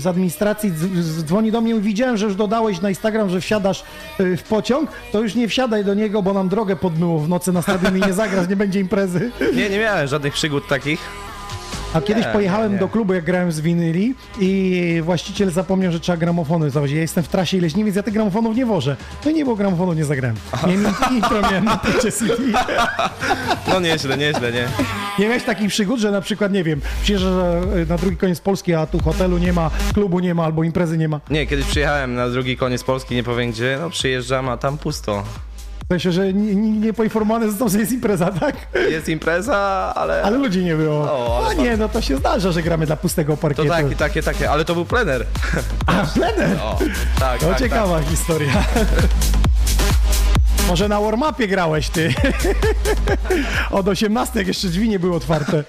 [SPEAKER 1] z administracji dzwoni do mnie i widziałem, że już dodałeś na Instagram, że wsiadasz w pociąg, to już nie wsiadaj do niego, bo nam drogę podmyło w nocy na stadion i nie zagrasz, nie będzie imprezy.
[SPEAKER 3] Nie, nie miałem żadnych przygód takich.
[SPEAKER 1] A kiedyś
[SPEAKER 3] Nie,
[SPEAKER 1] pojechałem
[SPEAKER 3] nie, nie.
[SPEAKER 1] do klubu, jak grałem z winyli i właściciel zapomniał, że trzeba gramofony zawozić. Ja jestem w trasie ileś nie, więc ja tych gramofonów nie wożę. No i nie było gramofonu, nie zagrałem. Nie miałem intro miałem na CD.
[SPEAKER 3] No nieźle, nieźle, nie.
[SPEAKER 1] Nie miałeś takich przygód, że na przykład, nie wiem, przyjeżdżasz e, na drugi koniec Polski, a tu hotelu nie ma, klubu nie ma, albo imprezy nie ma.
[SPEAKER 3] Nie, kiedyś przyjechałem na drugi koniec Polski, nie powiem gdzie, no przyjeżdżam, a tam pusto.
[SPEAKER 1] W sensie, że nikt nie, poinformowany został, że jest impreza, tak?
[SPEAKER 3] Jest impreza, ale...
[SPEAKER 1] Ale ludzi nie było.
[SPEAKER 3] O, ale
[SPEAKER 1] A nie, no to się zdarza, że gramy dla pustego
[SPEAKER 3] To
[SPEAKER 1] parkietu.
[SPEAKER 3] takie, takie, takie, ale to był plener.
[SPEAKER 1] A, plener!
[SPEAKER 3] O, tak,
[SPEAKER 1] To
[SPEAKER 3] tak,
[SPEAKER 1] ciekawa historia. Może na warm-upie grałeś ty. Od 18, jak jeszcze drzwi nie były otwarte.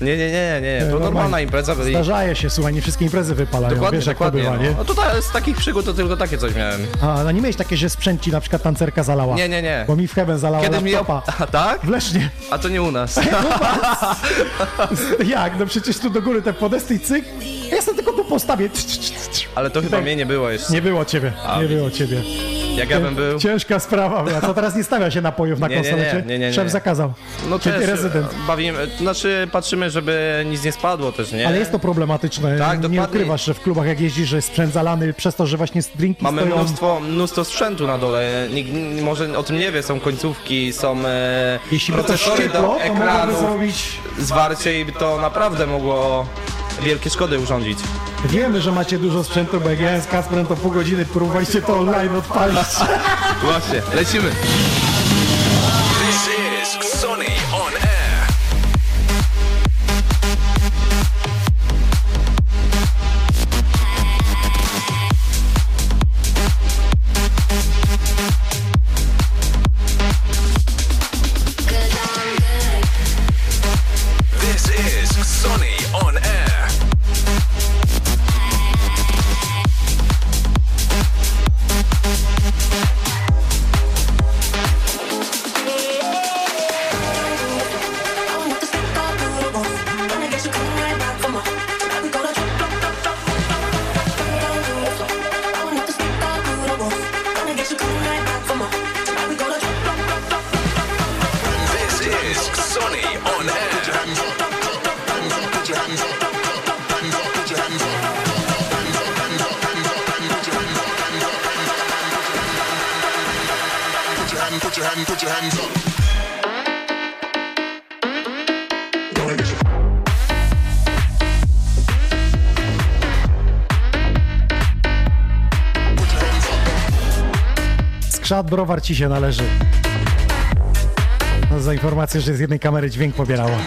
[SPEAKER 3] Nie, nie, nie, nie, to normalna impreza.
[SPEAKER 1] Zdarzaje się, słuchaj, nie wszystkie imprezy wypalają.
[SPEAKER 3] Dokładnie,
[SPEAKER 1] Wiesz, jak
[SPEAKER 3] dokładnie.
[SPEAKER 1] to bywa, nie?
[SPEAKER 3] no. no tutaj z takich przygód to tylko takie coś miałem.
[SPEAKER 1] A, no nie miałeś takie, że sprzęt ci na przykład tancerka zalała?
[SPEAKER 3] Nie, nie, nie.
[SPEAKER 1] Bo mi w Heaven zalała
[SPEAKER 3] Kiedyś mi... A tak?
[SPEAKER 1] W Lesznie.
[SPEAKER 3] A to nie u nas.
[SPEAKER 1] Jak? No przecież tu do góry te podesty i cyk. Ja sobie tylko tu postawię.
[SPEAKER 3] Ale to chyba mnie nie było jeszcze.
[SPEAKER 1] Nie było ciebie,
[SPEAKER 3] A,
[SPEAKER 1] nie było ciebie.
[SPEAKER 3] Jak ja bym był...
[SPEAKER 1] Ciężka sprawa była. To teraz nie stawia się napojów na
[SPEAKER 3] Nie, nie, nie, nie, nie, nie.
[SPEAKER 1] Szef zakazał.
[SPEAKER 3] No
[SPEAKER 1] Czy
[SPEAKER 3] też
[SPEAKER 1] rezydent.
[SPEAKER 3] bawimy, to znaczy patrzymy, żeby nic nie spadło też, nie?
[SPEAKER 1] Ale jest to problematyczne.
[SPEAKER 3] Tak,
[SPEAKER 1] nie
[SPEAKER 3] dokładnie.
[SPEAKER 1] ukrywasz, że w klubach jak jeździsz, że jest sprzęt zalany przez to, że właśnie drinki
[SPEAKER 3] Mamy
[SPEAKER 1] stoją.
[SPEAKER 3] mnóstwo, mnóstwo sprzętu na dole. Nikt może o tym nie wie, są końcówki, są e,
[SPEAKER 1] Jeśli by to
[SPEAKER 3] procesory
[SPEAKER 1] szybko,
[SPEAKER 3] do
[SPEAKER 1] to
[SPEAKER 3] ekranów,
[SPEAKER 1] zrobić...
[SPEAKER 3] zwarcie i to naprawdę mogło wielkie szkody urządzić.
[SPEAKER 1] Wiemy, że macie dużo sprzętu, bo jak ja z Kasprem to pół godziny próbowaliście to online odpalić.
[SPEAKER 3] Właśnie, lecimy.
[SPEAKER 1] Szat browar ci się należy. No, za informację, że z jednej kamery dźwięk
[SPEAKER 4] pobierała.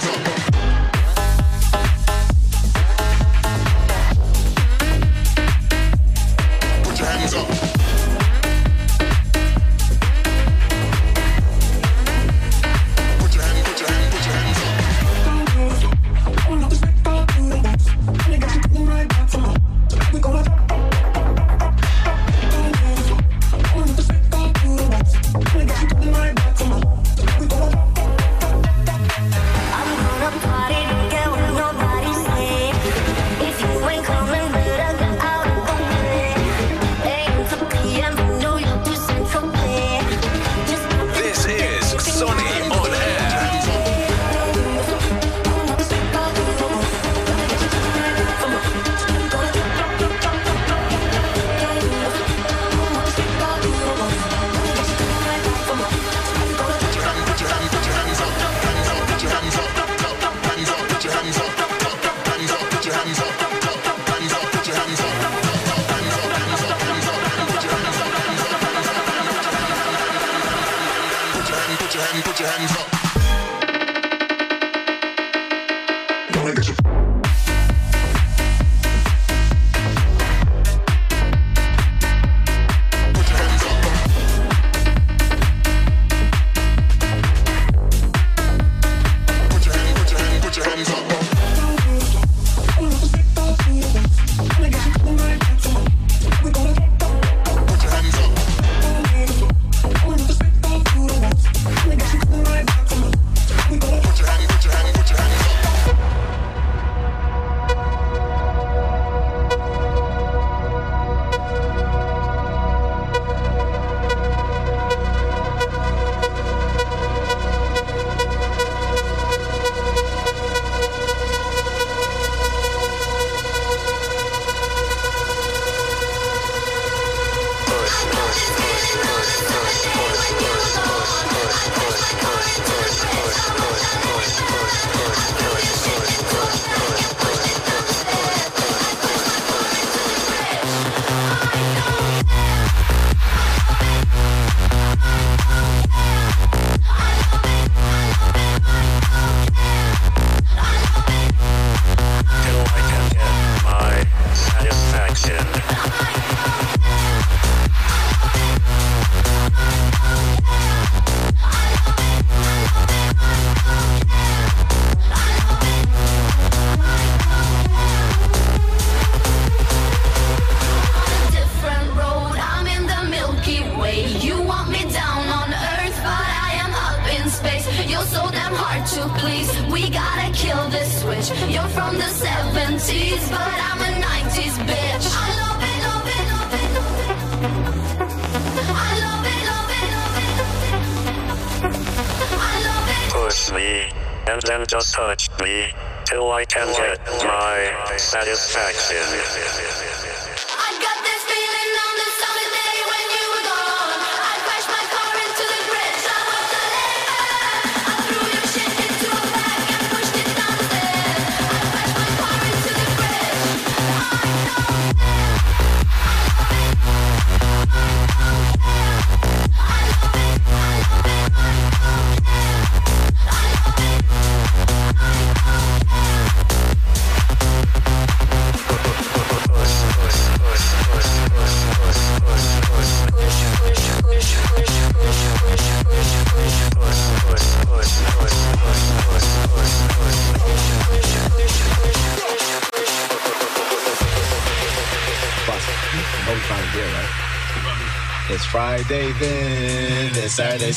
[SPEAKER 4] satisfaction.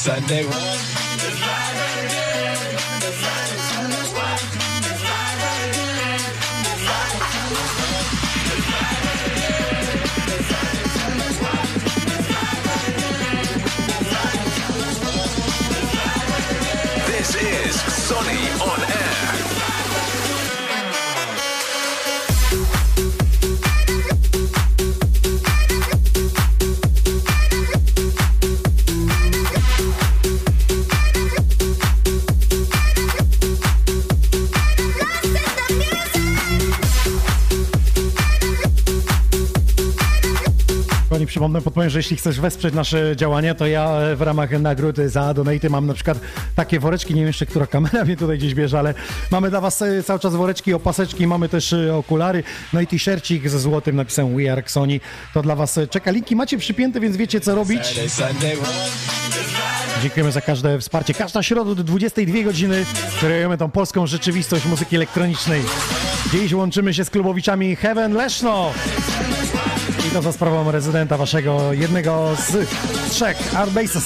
[SPEAKER 5] Sunday.
[SPEAKER 1] Przypomnę, podpowiem, że jeśli chcesz wesprzeć nasze działania, to ja e, w ramach nagród za donaty mam na przykład takie woreczki, nie wiem jeszcze, która kamera mnie tutaj gdzieś bierze, ale mamy dla was e, cały czas woreczki, opaseczki, mamy też e, okulary, no i t-shircik ze złotym napisem We Are Sony. To dla was e, czeka. Linki macie przypięte, więc wiecie co robić. Dziękujemy za każde wsparcie. Każda środa do 22 godziny kreujemy tą polską rzeczywistość muzyki elektronicznej. Dziś łączymy się z klubowiczami Heaven Leszno. I to za sprawą rezydenta waszego, jednego z trzech, Art Bases.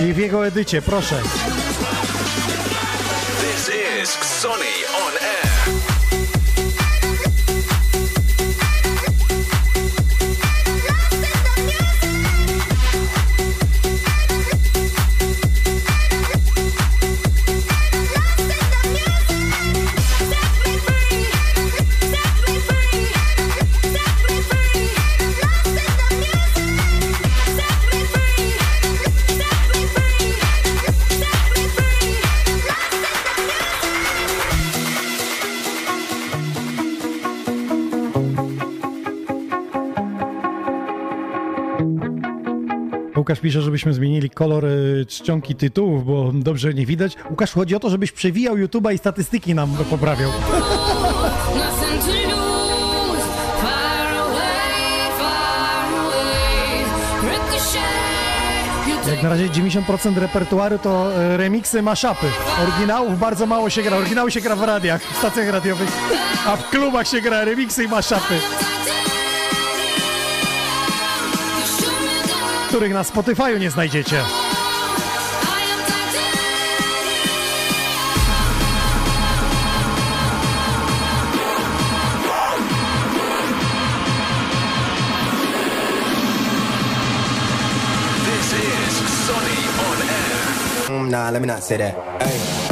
[SPEAKER 1] I w jego edycie, proszę.
[SPEAKER 3] This is Sony
[SPEAKER 1] Łukasz pisze, żebyśmy zmienili kolor y, czcionki tytułów, bo dobrze nie widać. Łukasz, chodzi o to, żebyś przewijał YouTube'a i statystyki nam poprawiał. Jak na razie 90% repertuaru to e, remiksy, maszapy. Oryginałów bardzo mało się gra. Oryginały się gra w radiach, w stacjach radiowych, a w klubach się gra remiksy i maszapy, których na Spotify'u nie znajdziecie.
[SPEAKER 6] Nah, let me not say that. Hey.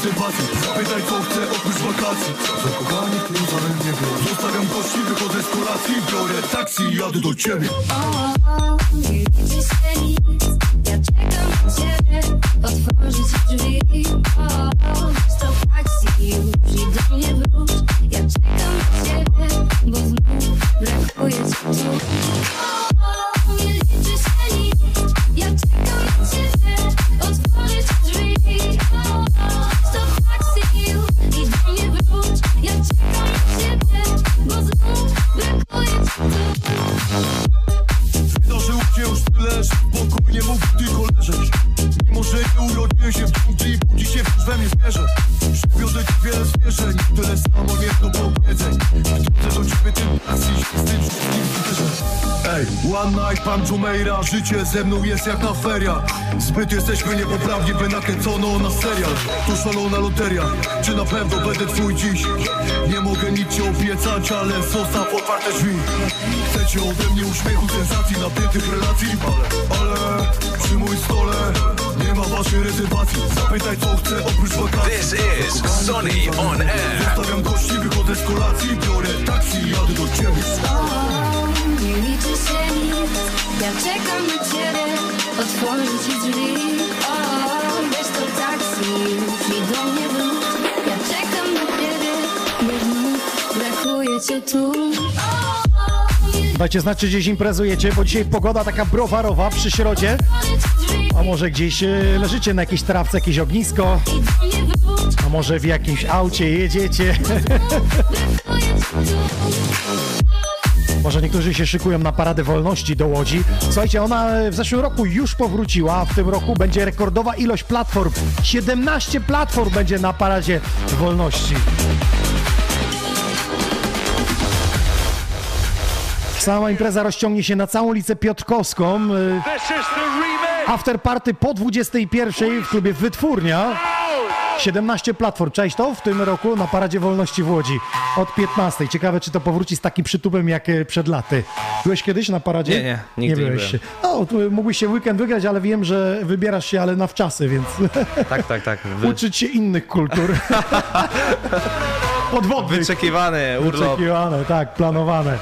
[SPEAKER 7] Waszej rezerwacji Zapytaj co chcę oprócz wakacji. Zakochani plus, ale nie wiem Zostawiam gości, wychodzę z kolacji. Biorę taksi i jadę do ciebie.
[SPEAKER 8] Nie liczy się
[SPEAKER 7] Życie ze mną jest jak na feriach Zbyt jesteśmy niepoprawni, by nakręcono na serial. To szalona loteria Czy na pewno będę twój dziś? Nie mogę nic ci obiecać, ale zostaw otwarte drzwi. Chcecie ode mnie uśmiechu, sensacji, napiętych relacji. Ale, ale przy moim stole nie ma waszej rezerwacji Zapytaj co chcę oprócz wakacji.
[SPEAKER 3] This is Sony on air.
[SPEAKER 7] Zostawiam gości, wychodzę z kolacji Biorę taksi i jadę do ciebie.
[SPEAKER 8] Nie liczy się nic, ja czekam na ciebie. Otworzę ci drzwi, o, to taksi. Już i do mnie wróć Ja czekam na ciebie, brakuje
[SPEAKER 4] you too.
[SPEAKER 1] Dajcie znać, czy gdzieś imprezujecie, bo dzisiaj pogoda taka browarowa przy środzie. A może gdzieś e, leżycie na jakiejś trawce, jakieś ognisko, a może w jakimś aucie jedziecie. Może niektórzy się szykują na Paradę Wolności do Łodzi. Słuchajcie, ona w zeszłym roku już powróciła, a w tym roku będzie rekordowa ilość platform. 17 platform będzie na Paradzie Wolności. Sama impreza rozciągnie się na całą ulicę Piotrkowską. y, After party po 21 w klubie Wytwórnia. 17 platform, cześć to w tym roku na Paradzie Wolności w Łodzi od 15. Ciekawe, czy to powróci z takim przytupem jak e, przed laty. Byłeś kiedyś na paradzie?
[SPEAKER 3] Nie, nie, nigdy nie
[SPEAKER 1] byłeś.
[SPEAKER 3] byłem.
[SPEAKER 1] No, tu mógłbyś się weekend wygrać, ale wiem, że wybierasz się, ale na wczasy, więc
[SPEAKER 3] Tak, tak, tak. Wy,
[SPEAKER 1] uczyć się innych kultur. Podwodnych.
[SPEAKER 3] wyczekiwany urlop.
[SPEAKER 1] Wyczekiwane, tak, planowane.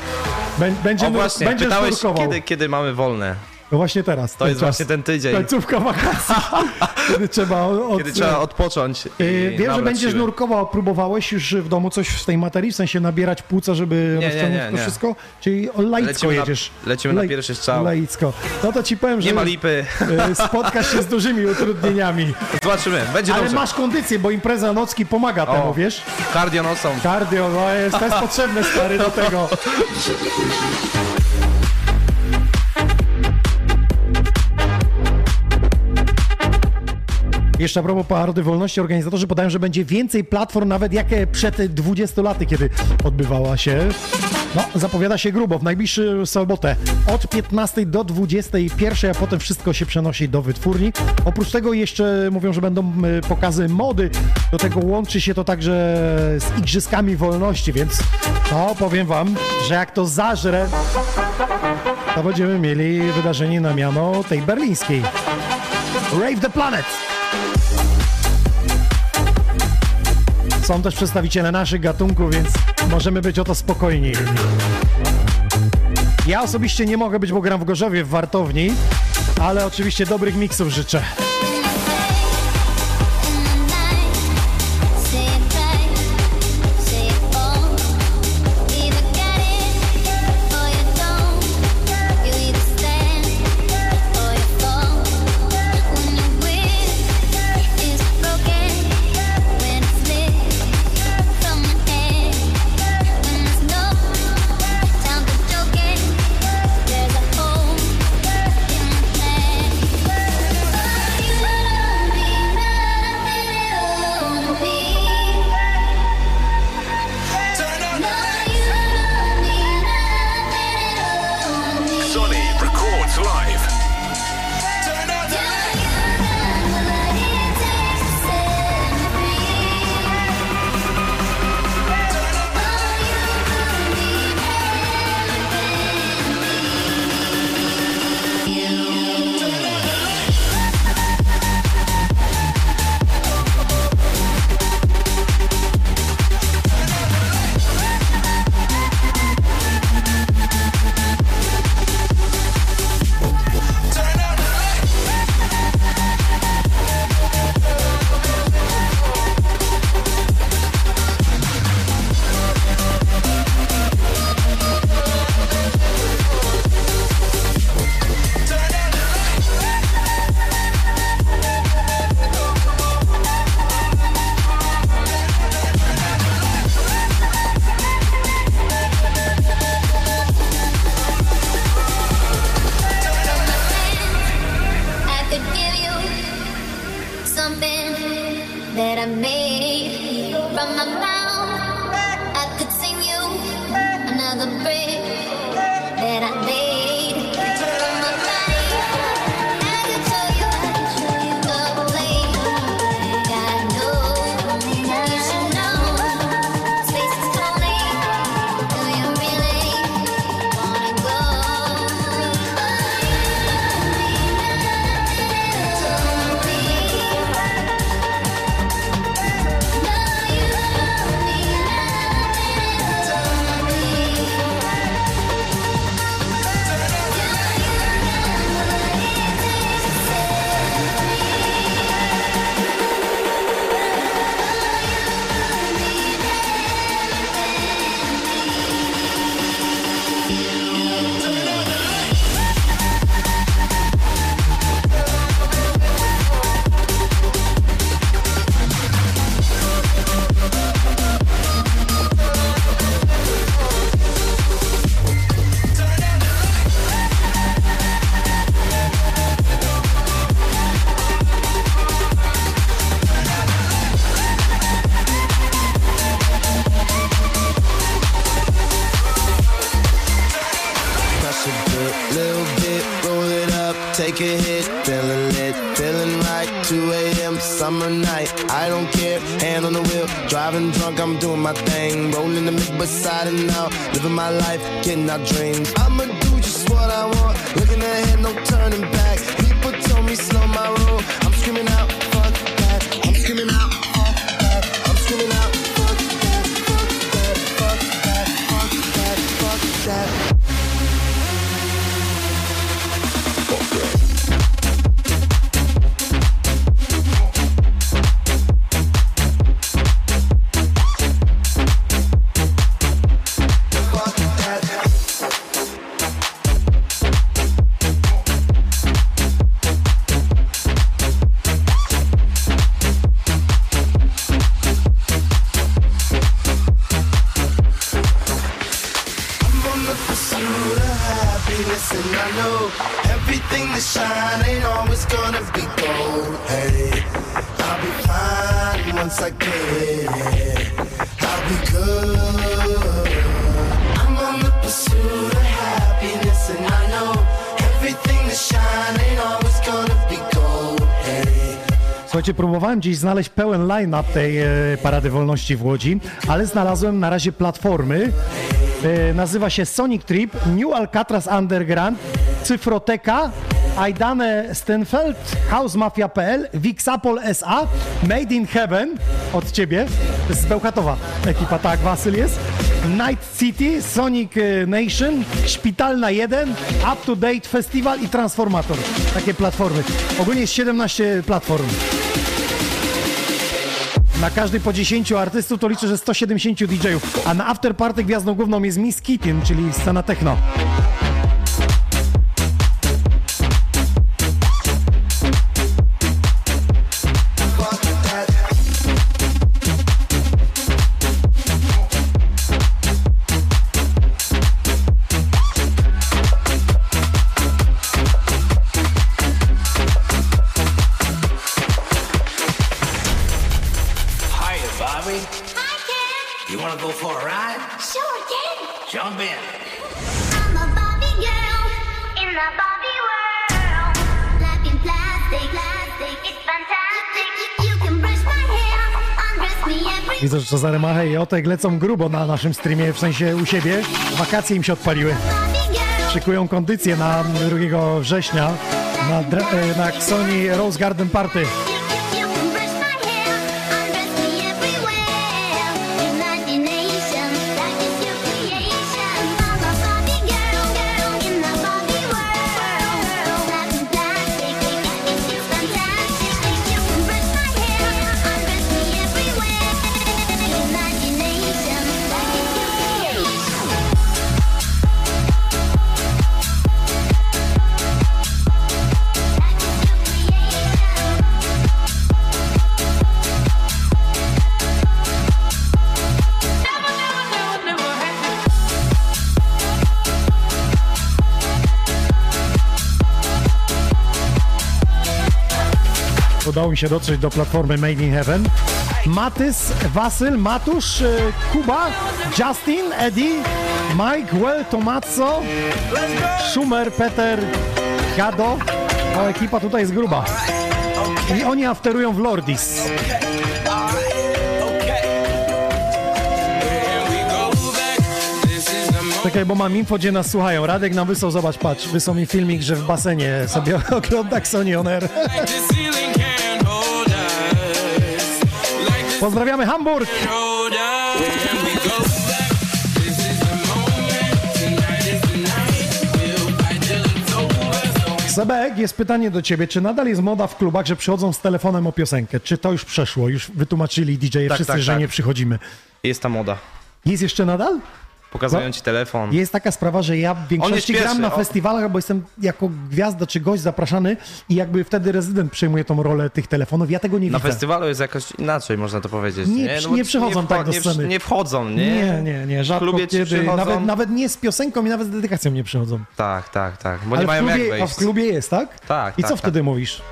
[SPEAKER 1] Bę- Będzie,
[SPEAKER 3] O właśnie,
[SPEAKER 1] będziesz
[SPEAKER 3] pytałeś kiedy, kiedy mamy wolne.
[SPEAKER 1] No właśnie teraz.
[SPEAKER 3] To jest właśnie ten tydzień.
[SPEAKER 1] Końcówka wakacji. kiedy trzeba od,
[SPEAKER 3] Kiedy trzeba odpocząć i
[SPEAKER 1] Yy, Wiem, że będziesz
[SPEAKER 3] siły.
[SPEAKER 1] nurkował, próbowałeś już w domu coś z tej materii, w sensie nabierać płuca, żeby
[SPEAKER 3] Nie,
[SPEAKER 1] rozciągnąć
[SPEAKER 3] nie,
[SPEAKER 1] to
[SPEAKER 3] nie.
[SPEAKER 1] wszystko? Czyli o laicko
[SPEAKER 3] Lecimy na-
[SPEAKER 1] jedziesz.
[SPEAKER 3] lecimy na pierwszy strzał.
[SPEAKER 1] Laicko. No to ci powiem, że
[SPEAKER 3] Nie ma lipy.
[SPEAKER 1] yy, spotkasz się z dużymi utrudnieniami.
[SPEAKER 3] Zobaczymy, będzie
[SPEAKER 1] Ale
[SPEAKER 3] dobrze.
[SPEAKER 1] masz kondycję, bo impreza nocki pomaga temu, wiesz?
[SPEAKER 3] Cardio nocą.
[SPEAKER 1] Cardio, no jest, to jest potrzebne, stary, do tego. Jeszcze a propos Parady Wolności, organizatorzy podają, że będzie więcej platform nawet jak przed 20 laty, kiedy odbywała się. No, zapowiada się grubo, w najbliższą sobotę od 15 do 21, a potem wszystko się przenosi do wytwórni. Oprócz tego jeszcze mówią, że będą e, pokazy mody, do tego łączy się to także z Igrzyskami Wolności, więc no, powiem wam, że jak to zażre, to będziemy mieli wydarzenie na miano tej berlińskiej. Rave the Planet! Są też przedstawiciele naszych gatunków, więc możemy być o to spokojni. Ja osobiście nie mogę być, bo gram w Gorzowie w wartowni, ale oczywiście dobrych miksów życzę.
[SPEAKER 4] Something that I made from my mouth. I could sing you another breath
[SPEAKER 1] dream próbowałem gdzieś znaleźć pełen line-up tej e, Parady Wolności w Łodzi, ale znalazłem na razie platformy. E, nazywa się Sonic Trip, New Alcatraz Underground, Cyfroteka, Aidane Stenfeld, House Mafia.pl, Wixapol SA, Made in Heaven od ciebie, z Bełchatowa ekipa, tak, Wasyl jest. Night City, Sonic e, Nation, Szpitalna 1, Up to Date Festival i Transformator. Takie platformy. Ogólnie jest 17 platform. Na każdej po 10 artystów to liczę, że 170 DJ-ów. A na afterparty gwiazdą główną jest Miss Kittin, czyli scena techno.
[SPEAKER 6] Bobby. Hi, Ken. You wanna go for a ride?
[SPEAKER 9] Sure, Ken.
[SPEAKER 6] Jump in.
[SPEAKER 9] I'm a Barbie girl in the Barbie world. Life in plastic, plastic, it's fantastic. You can brush my hair, undress me every
[SPEAKER 1] Widzę, że Cezary Machę i Otek lecą grubo na naszym streamie, w sensie u siebie. Wakacje im się odpaliły. Szykują kondycję na 2 września na, e, na Xoni Rose Garden Party. Się dotrzeć do platformy Made in Heaven. Matys, Wasyl, Matusz, e, Kuba, Justin, Eddie, Mike, Well, Tomazzo, Schumer, Peter, Gado. O, ekipa tutaj jest gruba. I oni afterują w Lordis. Czekaj, bo mam info, gdzie nas słuchają. Radek nam wysłał, zobacz, patrz, wysłał mi filmik, że w basenie sobie ogląda Xoni On Air. Pozdrawiamy Hamburg! Sebek, jest pytanie do ciebie, czy nadal jest moda w klubach, że przychodzą z telefonem o piosenkę? Czy to już przeszło? Już wytłumaczyli DJ-e
[SPEAKER 3] Tak,
[SPEAKER 1] wszyscy,
[SPEAKER 3] tak,
[SPEAKER 1] że
[SPEAKER 3] tak.
[SPEAKER 1] nie przychodzimy.
[SPEAKER 3] Jest ta moda.
[SPEAKER 1] Jest jeszcze nadal?
[SPEAKER 3] Pokazują
[SPEAKER 1] No.
[SPEAKER 3] ci telefon.
[SPEAKER 1] Jest taka sprawa, że ja w większości gram na
[SPEAKER 3] o.
[SPEAKER 1] festiwalach, bo jestem jako gwiazda czy gość zapraszany i jakby wtedy rezydent przejmuje tą rolę tych telefonów. Ja tego nie
[SPEAKER 3] Na
[SPEAKER 1] widzę.
[SPEAKER 3] festiwalu jest jakoś inaczej, można to powiedzieć.
[SPEAKER 1] Nie,
[SPEAKER 3] Nie, bo
[SPEAKER 1] nie przychodzą
[SPEAKER 3] wcho-
[SPEAKER 1] tak do
[SPEAKER 3] nie,
[SPEAKER 1] sceny.
[SPEAKER 3] Nie wchodzą, nie?
[SPEAKER 1] Nie, nie, nie, rzadko
[SPEAKER 3] klubie
[SPEAKER 1] kiedy. Nawet, nawet nie z piosenką i nawet z dedykacją nie przychodzą.
[SPEAKER 3] Tak, tak, tak. Bo
[SPEAKER 1] Ale
[SPEAKER 3] nie mają
[SPEAKER 1] w klubie,
[SPEAKER 3] jak
[SPEAKER 1] A
[SPEAKER 3] wejść.
[SPEAKER 1] w klubie jest, tak?
[SPEAKER 3] Tak,
[SPEAKER 1] I
[SPEAKER 3] tak,
[SPEAKER 1] co
[SPEAKER 3] tak.
[SPEAKER 1] wtedy mówisz?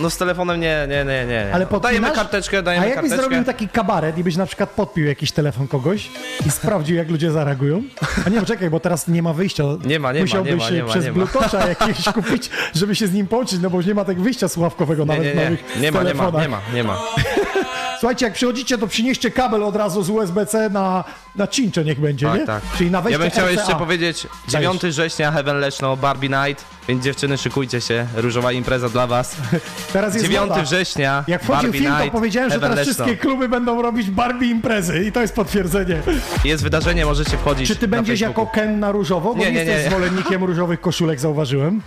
[SPEAKER 3] No z telefonem nie, nie, nie, nie. nie.
[SPEAKER 1] Ale
[SPEAKER 3] no, dajemy
[SPEAKER 1] podpinasz?
[SPEAKER 3] karteczkę,
[SPEAKER 1] A
[SPEAKER 3] dajemy
[SPEAKER 1] jakbyś
[SPEAKER 3] karteczkę.
[SPEAKER 1] zrobił taki kabaret i byś na przykład podpił jakiś telefon kogoś i sprawdził, jak ludzie zareagują? A nie, poczekaj, bo teraz nie ma wyjścia.
[SPEAKER 3] Nie ma, nie ma,
[SPEAKER 1] Musiałbyś
[SPEAKER 3] nie ma, nie ma,
[SPEAKER 1] przez
[SPEAKER 3] nie ma.
[SPEAKER 1] Bluetootha jakieś kupić, żeby się z nim połączyć, no bo już nie ma tego wyjścia słuchawkowego
[SPEAKER 3] Nie,
[SPEAKER 1] nawet
[SPEAKER 3] nie,
[SPEAKER 1] w
[SPEAKER 3] nie,
[SPEAKER 1] nowych
[SPEAKER 3] nie ma, nie ma, nie ma, nie ma.
[SPEAKER 1] Słuchajcie, jak przychodzicie, to przynieście kabel od razu z USB-C na, na cincze niech będzie, nie?
[SPEAKER 3] Tak, tak.
[SPEAKER 1] Czyli na wejście
[SPEAKER 3] Ja bym chciał
[SPEAKER 1] RCA.
[SPEAKER 3] jeszcze powiedzieć, 9 września Heaven Leszno, Barbie Night, więc dziewczyny szykujcie się, różowa impreza dla was.
[SPEAKER 1] Teraz jest
[SPEAKER 3] 9
[SPEAKER 1] moda.
[SPEAKER 3] września,
[SPEAKER 1] Jak wchodził
[SPEAKER 3] Barbie
[SPEAKER 1] film, to
[SPEAKER 3] Night,
[SPEAKER 1] powiedziałem, że teraz
[SPEAKER 3] Leszno.
[SPEAKER 1] wszystkie kluby będą robić Barbie imprezy i to jest potwierdzenie.
[SPEAKER 3] Jest wydarzenie, możecie wchodzić
[SPEAKER 1] Czy ty będziesz jako Ken na różowo? Bo
[SPEAKER 3] Nie,
[SPEAKER 1] nie,
[SPEAKER 3] nie,
[SPEAKER 1] jesteś
[SPEAKER 3] nie.
[SPEAKER 1] zwolennikiem różowych koszulek, zauważyłem.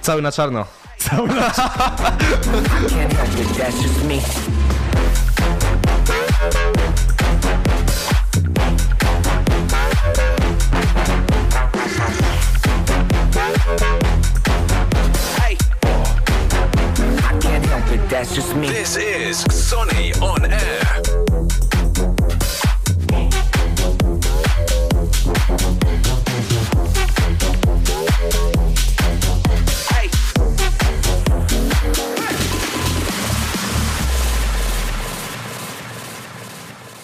[SPEAKER 3] Cały na czarno.
[SPEAKER 1] Cały na
[SPEAKER 10] Can't that's just me.
[SPEAKER 11] This is Sonny on air.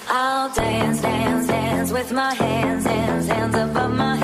[SPEAKER 9] I'll dance, dance, dance with my hands, hands, hands above my head, head,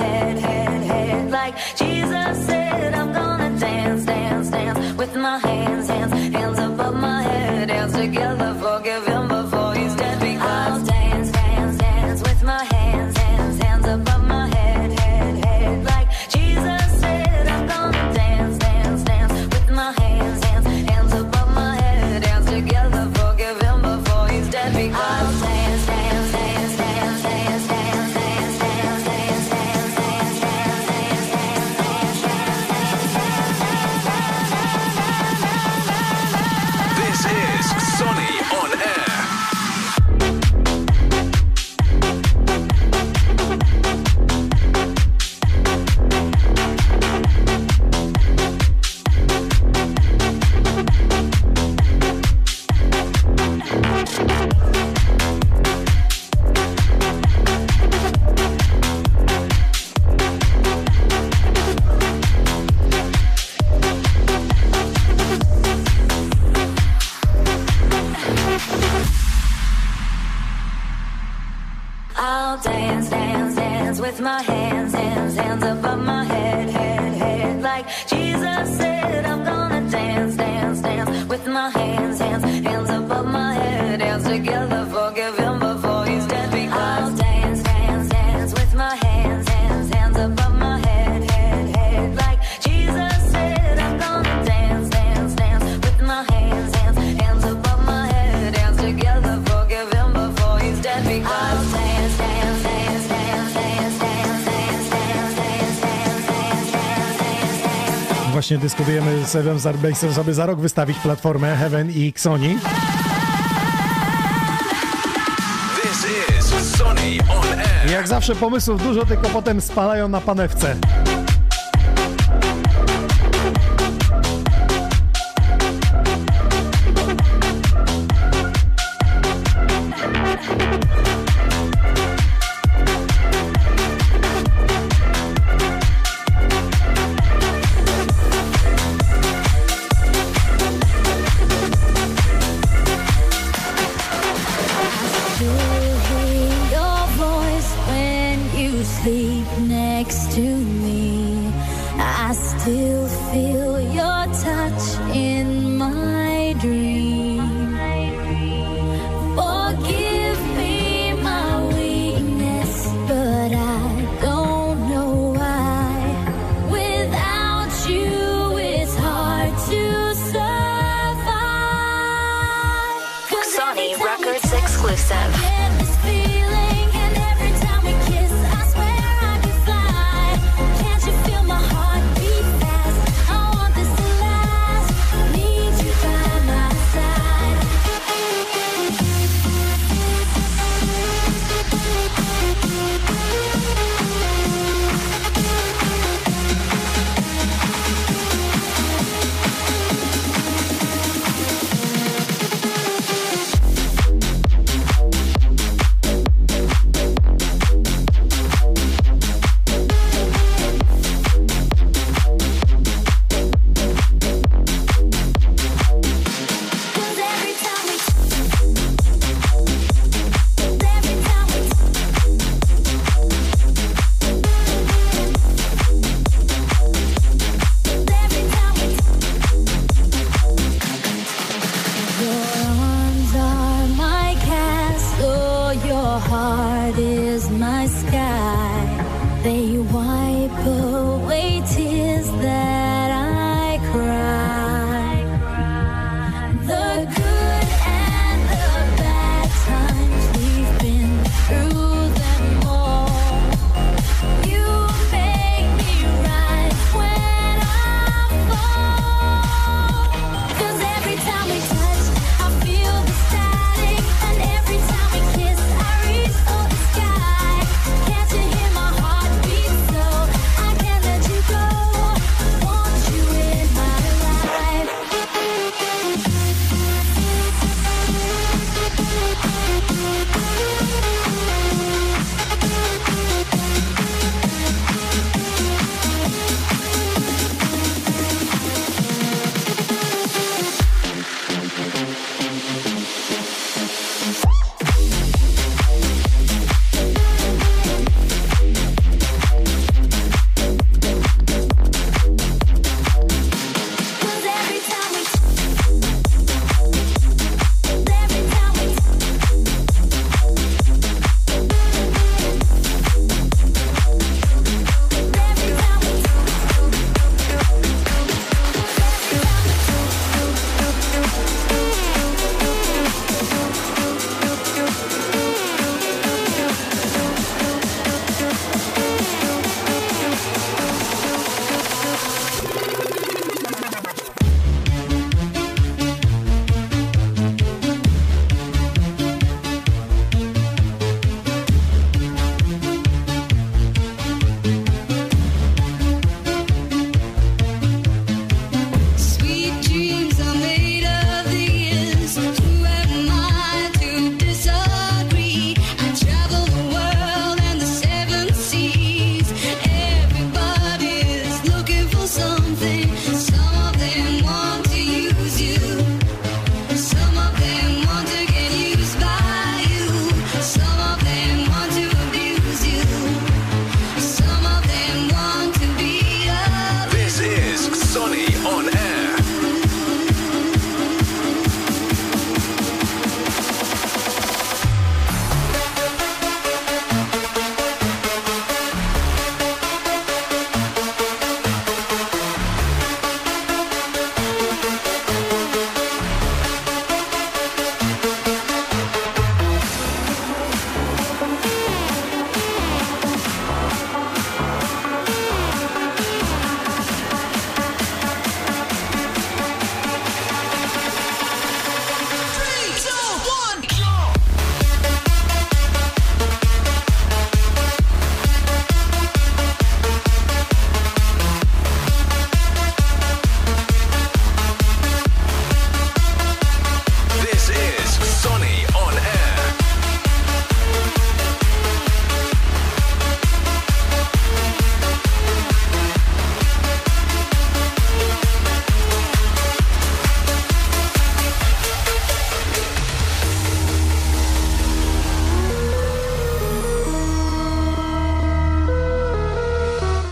[SPEAKER 1] Właśnie dyskutujemy z Ewem Zarbejsem, żeby za rok wystawić platformę Heaven i. I jak zawsze pomysłów dużo, tylko potem spalają na panewce.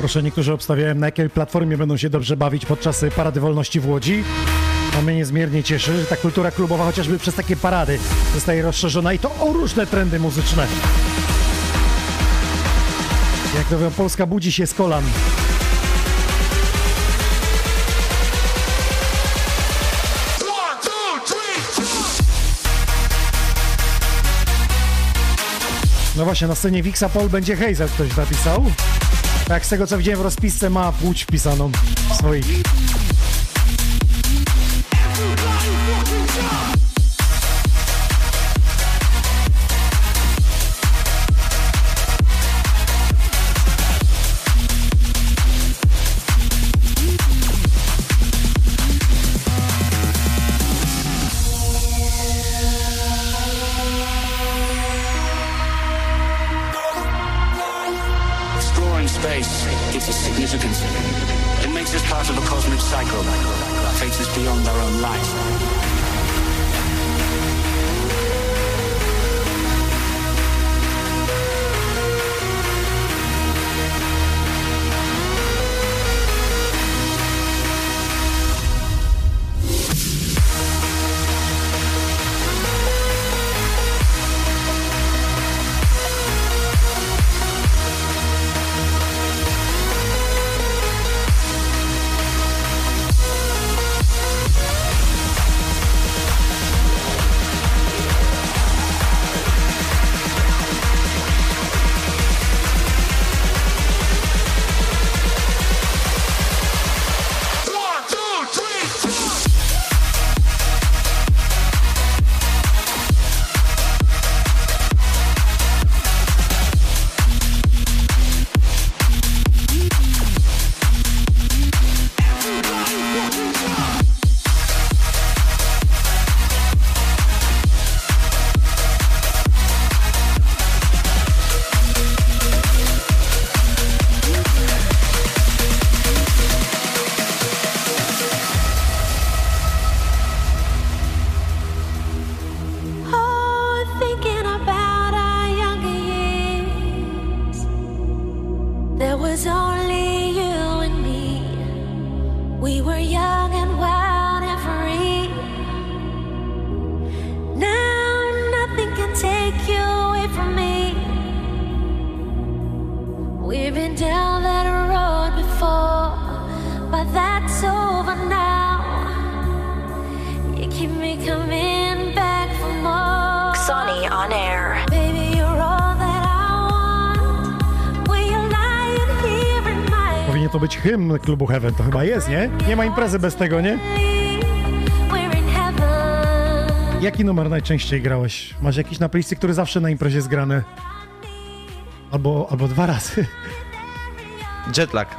[SPEAKER 1] Proszę, niektórzy obstawiają, na jakiej platformie będą się dobrze bawić podczas y, Parady Wolności w Łodzi. A mnie niezmiernie cieszy, że ta kultura klubowa chociażby przez takie parady zostaje rozszerzona i to o różne trendy muzyczne. Jak to mówią, Polska budzi się z kolan. No właśnie, na scenie Wixapol będzie Hazel ktoś napisał. Jak z tego co widziałem w rozpisce ma płć wpisaną swoich. Hymn klubu Heaven, to chyba jest, nie? Nie ma imprezy bez tego, nie? Jaki numer najczęściej grałeś? Masz jakiś na playlisty, który zawsze na imprezie jest grany? Albo, albo dwa razy.
[SPEAKER 3] Jetlag.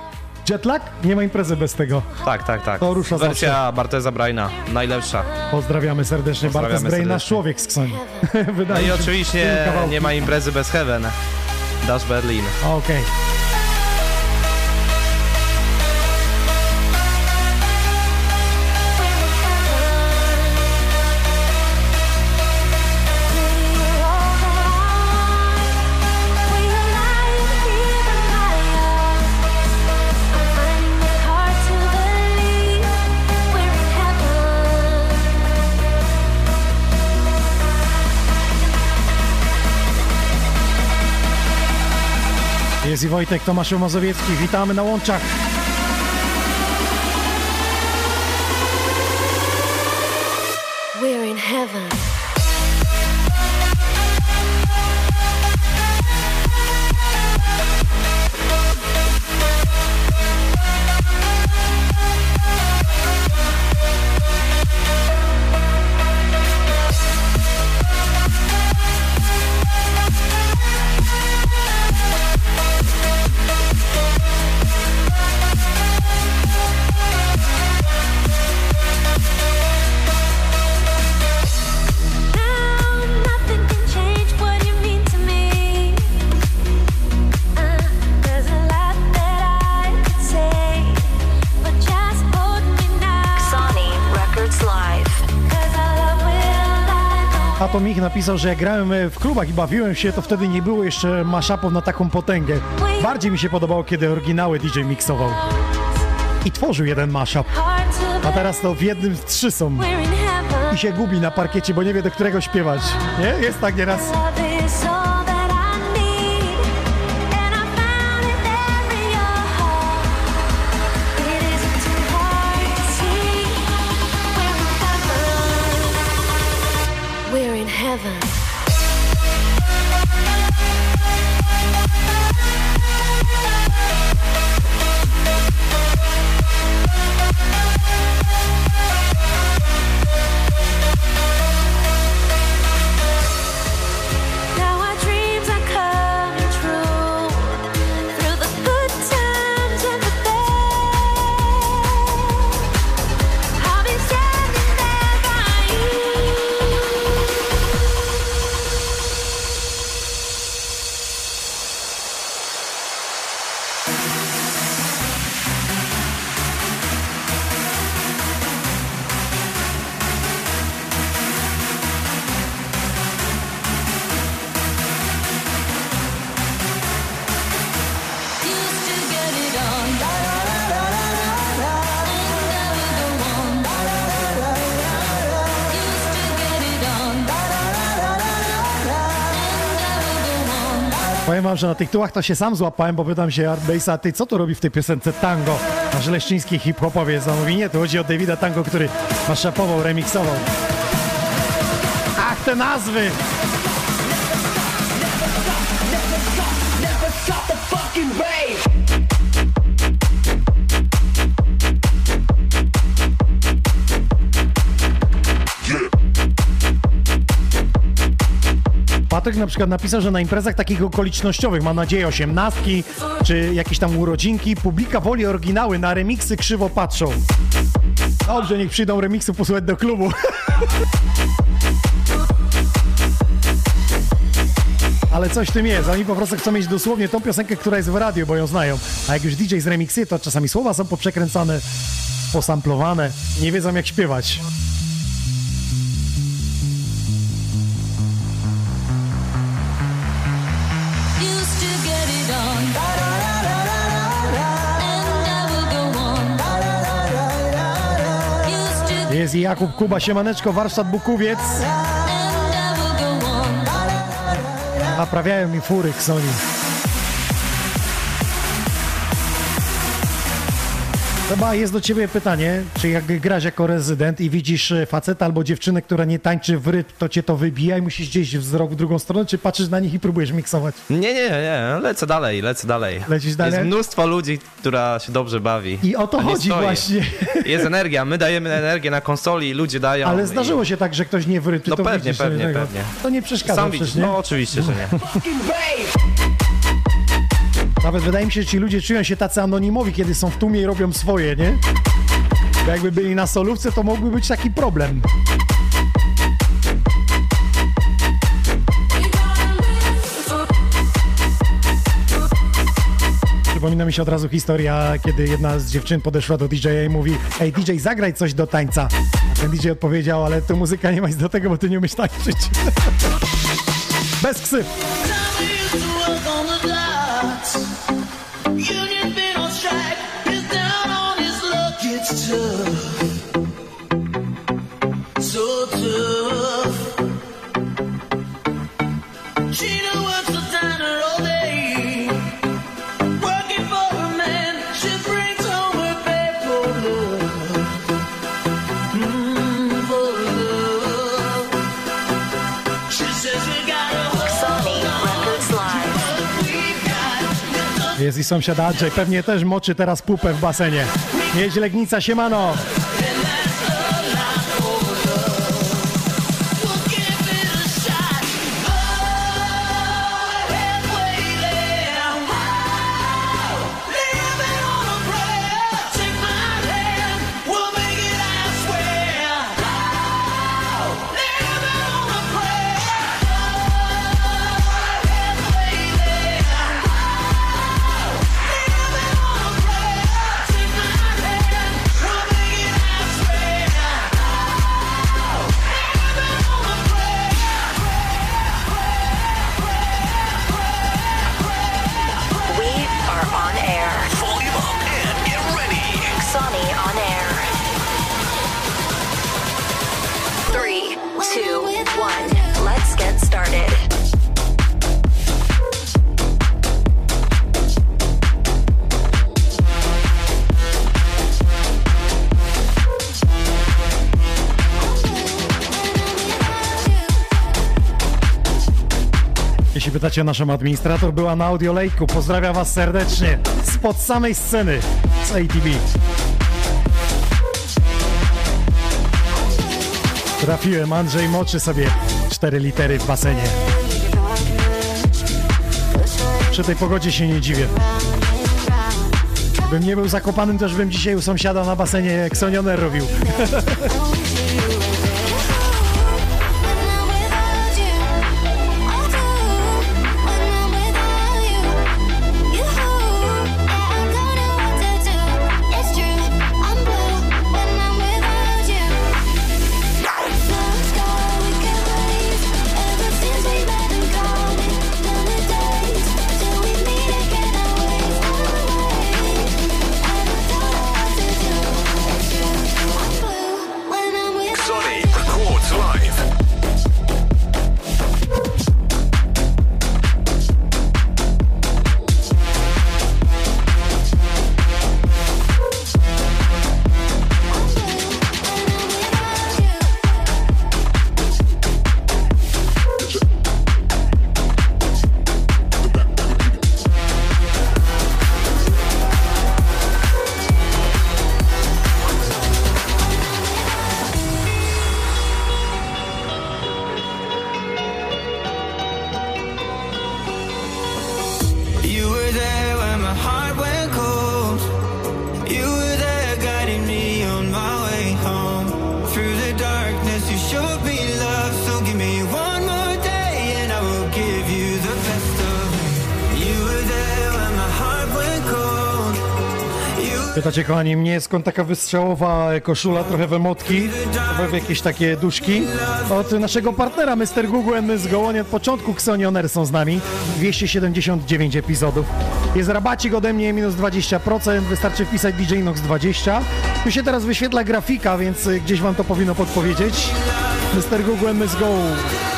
[SPEAKER 1] Jetlag? Nie ma imprezy bez tego.
[SPEAKER 3] Tak, tak, tak.
[SPEAKER 1] To rusza
[SPEAKER 3] Wersja Barteza Braina, najlepsza.
[SPEAKER 1] Pozdrawiamy serdecznie.
[SPEAKER 3] Pozdrawiamy
[SPEAKER 1] Bartes Brain, nasz człowiek z Ksoni.
[SPEAKER 3] No
[SPEAKER 1] Wydaje
[SPEAKER 3] i
[SPEAKER 1] się,
[SPEAKER 3] oczywiście nie ma imprezy bez Heaven. Dash Berlin.
[SPEAKER 1] Okej. Jest i Wojtek Tomaszu Mazowiecki. Witamy na łączach. Napisał, że jak grałem e, w klubach i bawiłem się, to wtedy nie było jeszcze mashupów na taką potęgę. Bardziej mi się podobało, kiedy oryginały DJ miksował. I tworzył jeden mashup. A teraz to w jednym z trzy są. I się gubi na parkiecie, bo nie wie do którego śpiewać. Nie? Jest tak nieraz. Że na tych tułach to się sam złapałem, bo pytam się Art Base'a, ty co to robi w tej piosence tango? A żeleściński hip-hopowiec mówi, nie, tu chodzi o Davida Tango, który mashupował, remiksował. Ach, te nazwy! Patryk na przykład napisał, że na imprezach takich okolicznościowych, mam nadzieję osiemnastki, czy jakieś tam urodzinki, publika woli oryginały, na remiksy krzywo patrzą. Dobrze, niech przyjdą remiksy posłuchać do klubu. Ale coś w tym jest, oni po prostu chcą mieć dosłownie tą piosenkę, która jest w radiu, bo ją znają. A jak już DJ z remiksy, to czasami słowa są poprzekręcane, posamplowane, nie wiedzą jak śpiewać. Jest Jakub Kuba, siemaneczko, warsztat Bukowiec. Naprawiają mi fury, Sony. Chyba jest do ciebie pytanie, czy jak grasz jako rezydent i widzisz e, faceta albo dziewczynę, która nie tańczy w rytm, to cię to wybija i musisz gdzieś wzrok w drugą stronę, czy patrzysz na nich i próbujesz miksować?
[SPEAKER 3] Nie, nie, nie, lecę dalej, lecę dalej.
[SPEAKER 1] Lecisz dalej?
[SPEAKER 3] Jest mnóstwo ludzi, która się dobrze bawi.
[SPEAKER 1] I o to chodzi
[SPEAKER 3] stoi.
[SPEAKER 1] właśnie.
[SPEAKER 3] Jest energia, my dajemy energię na konsoli, ludzie dają.
[SPEAKER 1] Ale
[SPEAKER 3] i-
[SPEAKER 1] zdarzyło się tak, że ktoś nie w rytm,
[SPEAKER 3] No
[SPEAKER 1] to
[SPEAKER 3] pewnie,
[SPEAKER 1] widzisz
[SPEAKER 3] pewnie, pewnie.
[SPEAKER 1] To nie przeszkadza
[SPEAKER 3] Sam
[SPEAKER 1] przecież,
[SPEAKER 3] widzisz,
[SPEAKER 1] nie?
[SPEAKER 3] no oczywiście, że nie.
[SPEAKER 1] Nawet wydaje mi się, że ci ludzie czują się tacy anonimowi, kiedy są w tłumie i robią swoje, nie? Bo jakby byli na solówce, to mógłby być taki problem. Przypomina mi się od razu historia, kiedy jedna z dziewczyn podeszła do DJ-a i mówi Ej DJ, zagraj coś do tańca. A ten DJ odpowiedział, ale to muzyka nie ma nic do tego, bo ty nie umiesz tańczyć. Bez ksyw. Jest i sąsiad Andrzej, pewnie też moczy teraz pupę w basenie. Nieźle Legnica, siemano! O naszą administrator, była na Audiolejku. Pozdrawiam Was serdecznie spod samej sceny z ATV. Trafiłem, Andrzej moczy sobie cztery litery w basenie. Przy tej pogodzie się nie dziwię. Bym nie był zakopanym, też bym dzisiaj u sąsiada na basenie ksonioner robił. Pytacie kochani mnie, skąd taka wystrzałowa koszula, trochę we motki, w jakieś takie duszki? Od naszego partnera Mr. Google and Ms. Go, oni od początku Xonioner są z nami, 279 epizodów. Jest rabacik ode mnie minus 20%, wystarczy wpisać DJ Nox 20. Tu się teraz wyświetla grafika, więc gdzieś wam to powinno podpowiedzieć. Mr. Google. Go.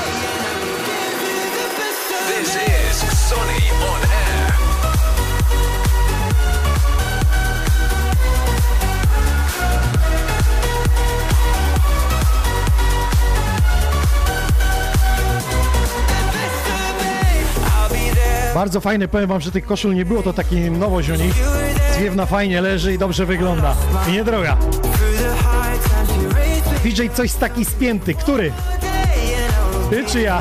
[SPEAKER 1] Bardzo fajny, powiem wam, że tych koszul nie było, to taki nowość u nich. Zwiewna fajnie leży i dobrze wygląda. I niedroga. DJ coś taki spięty, który? Ty czy ja?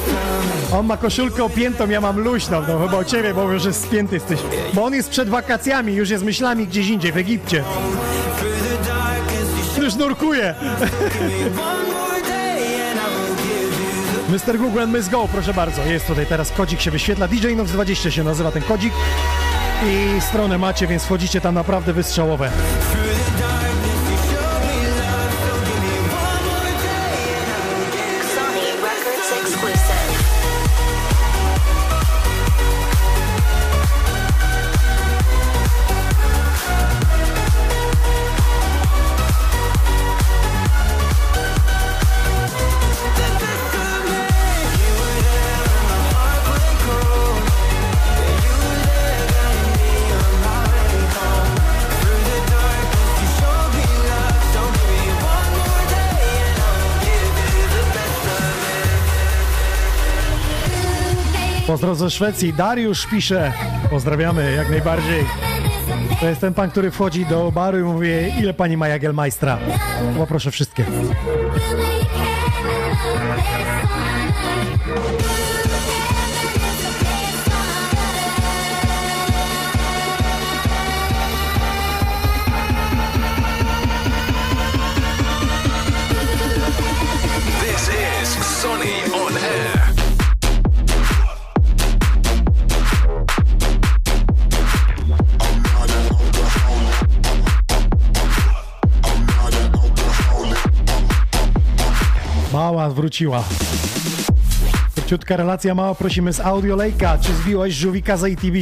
[SPEAKER 1] On ma koszulkę opiętą, ja mam luźną, no chyba o ciebie, bo już jest spięty jesteś. Bo on jest przed wakacjami, już jest myślami gdzieś indziej, w Egipcie. Już nurkuje. Mr. Google and Miss Go, proszę bardzo. Jest tutaj teraz kodzik się wyświetla. DJ Nox 20 się nazywa ten kodzik. I stronę macie, więc wchodzicie tam naprawdę wystrzałowe. Pozdro ze Szwecji. Dariusz pisze. Pozdrawiamy jak najbardziej. To jest ten pan, który wchodzi do baru i mówi, ile pani ma Jagelmajstra? Chyba proszę wszystkie. Mała wróciła. Króciutka relacja mała, prosimy z Audio Lejka. Czy zbiłaś żółwika z ATV?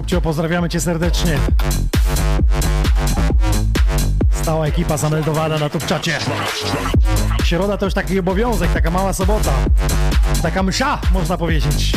[SPEAKER 1] Hubcio, pozdrawiamy cię serdecznie. Stała ekipa zameldowana na czacie. Środa to już taki obowiązek, taka mała sobota. Taka msza, można powiedzieć.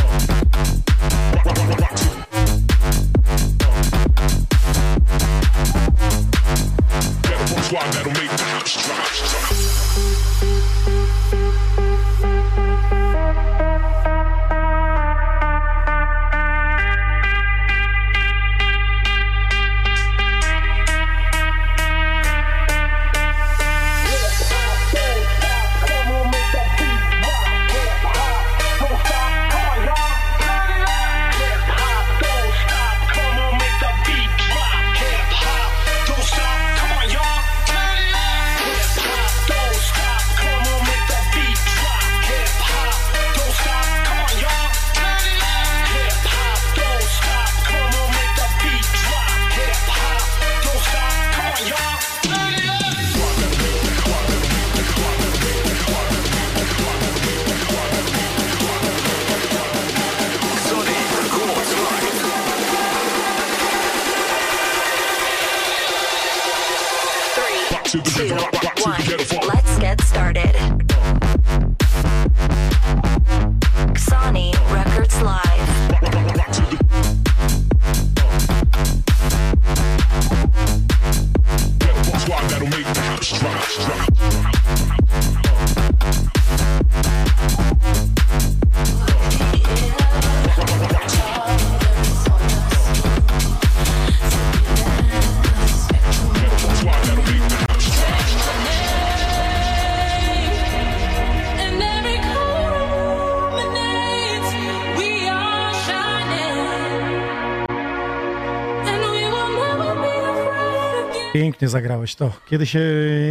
[SPEAKER 1] Pięknie zagrałeś to. Kiedy się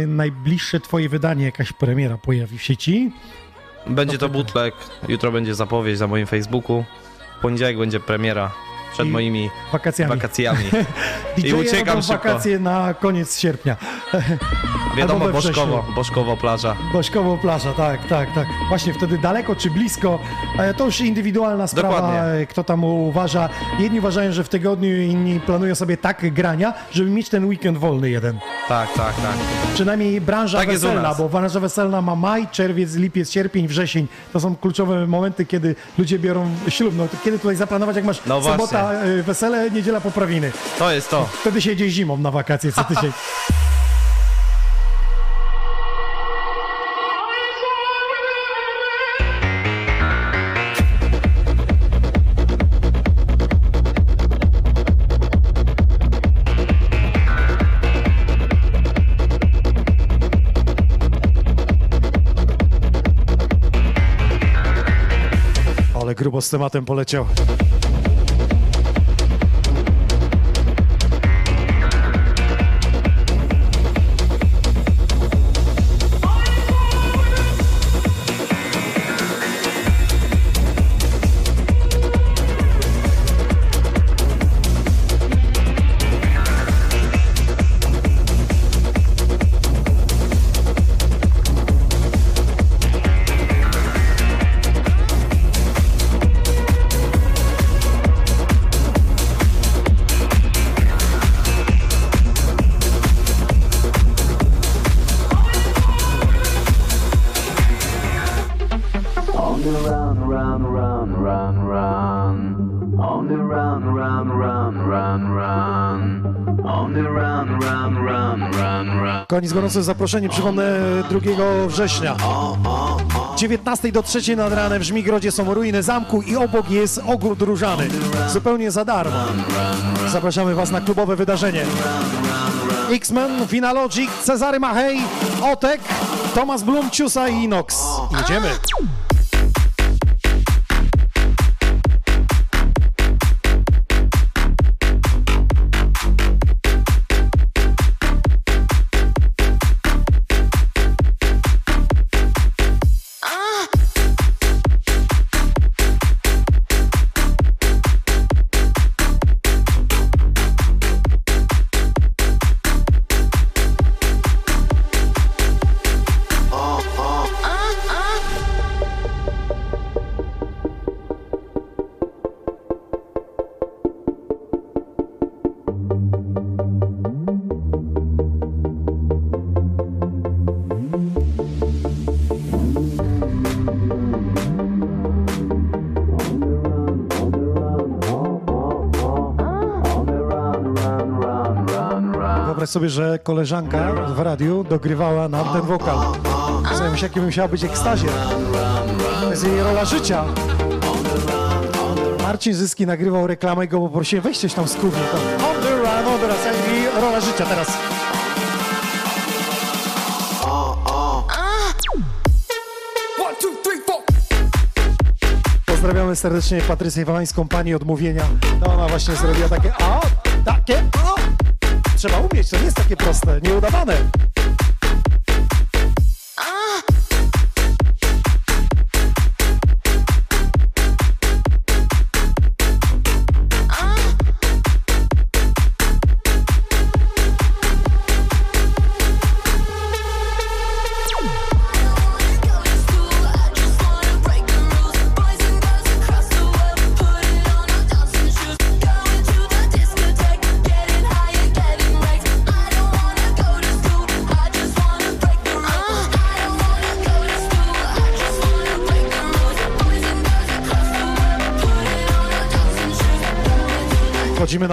[SPEAKER 1] najbliższe twoje wydanie, jakaś premiera pojawi w sieci?
[SPEAKER 3] Będzie to bootleg, jutro będzie zapowiedź na moim Facebooku. W poniedziałek będzie premiera przed
[SPEAKER 1] I
[SPEAKER 3] moimi
[SPEAKER 1] wakacjami.
[SPEAKER 3] wakacjami. I uciekam szybko.
[SPEAKER 1] wakacje na koniec sierpnia.
[SPEAKER 3] Wiadomo. Bożkowo, Bożkowo plaża.
[SPEAKER 1] Bośkowo plaża, tak, tak, tak. Właśnie wtedy daleko czy blisko, e, to już indywidualna sprawa,
[SPEAKER 3] Dokładnie.
[SPEAKER 1] e, kto tam uważa. Jedni uważają, że w tygodniu, inni planują sobie tak grania, żeby mieć ten weekend wolny jeden.
[SPEAKER 3] Tak, tak, tak.
[SPEAKER 1] Przynajmniej branża
[SPEAKER 3] Tak
[SPEAKER 1] weselna, bo branża weselna ma maj, czerwiec, lipiec, sierpień, wrzesień. To są kluczowe momenty, kiedy ludzie biorą ślub. No, kiedy tutaj zaplanować, jak masz
[SPEAKER 3] No
[SPEAKER 1] sobota, e, wesele, niedziela poprawiny.
[SPEAKER 3] To jest to.
[SPEAKER 1] Wtedy się jedzie zimą na wakacje co tydzień. z tematem poleciał.
[SPEAKER 12] Run, run.
[SPEAKER 1] Koniec gorące zaproszenie, przypomnę 2 września. 19 do 3 nad ranem w Żmigrodzie są ruiny zamku i obok jest ogród różany. Zupełnie za darmo. Zapraszamy Was na klubowe wydarzenie. X-Men, Vinalogic, Cezary Machej, Otek, Tomasz Blum, Ciusa i Inox. Jedziemy. Sobie, że koleżanka w radiu dogrywała nam ten wokal. Zastanawiam się, jakie by musiała być ekstazie. To jest jej rola życia. Marcin Zyski nagrywał reklamę i go poprosiłem, weź coś tam z kuchni. On the run, on the run. Rola życia teraz. Pozdrawiamy serdecznie Patrycję Walańską, pani odmówienia. To ona właśnie zrobiła takie, o, takie, o. Trzeba umieć, to nie jest takie proste, nieudawane.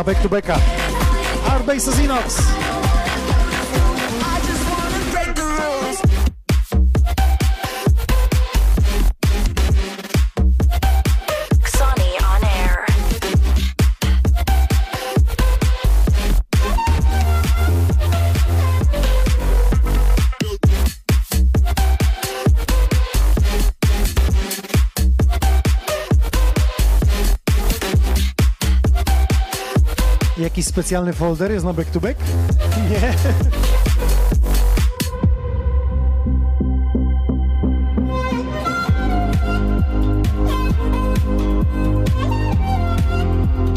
[SPEAKER 1] Na back to backa. Art Bases Inox. Specjalny folder jest na back to back? Nie.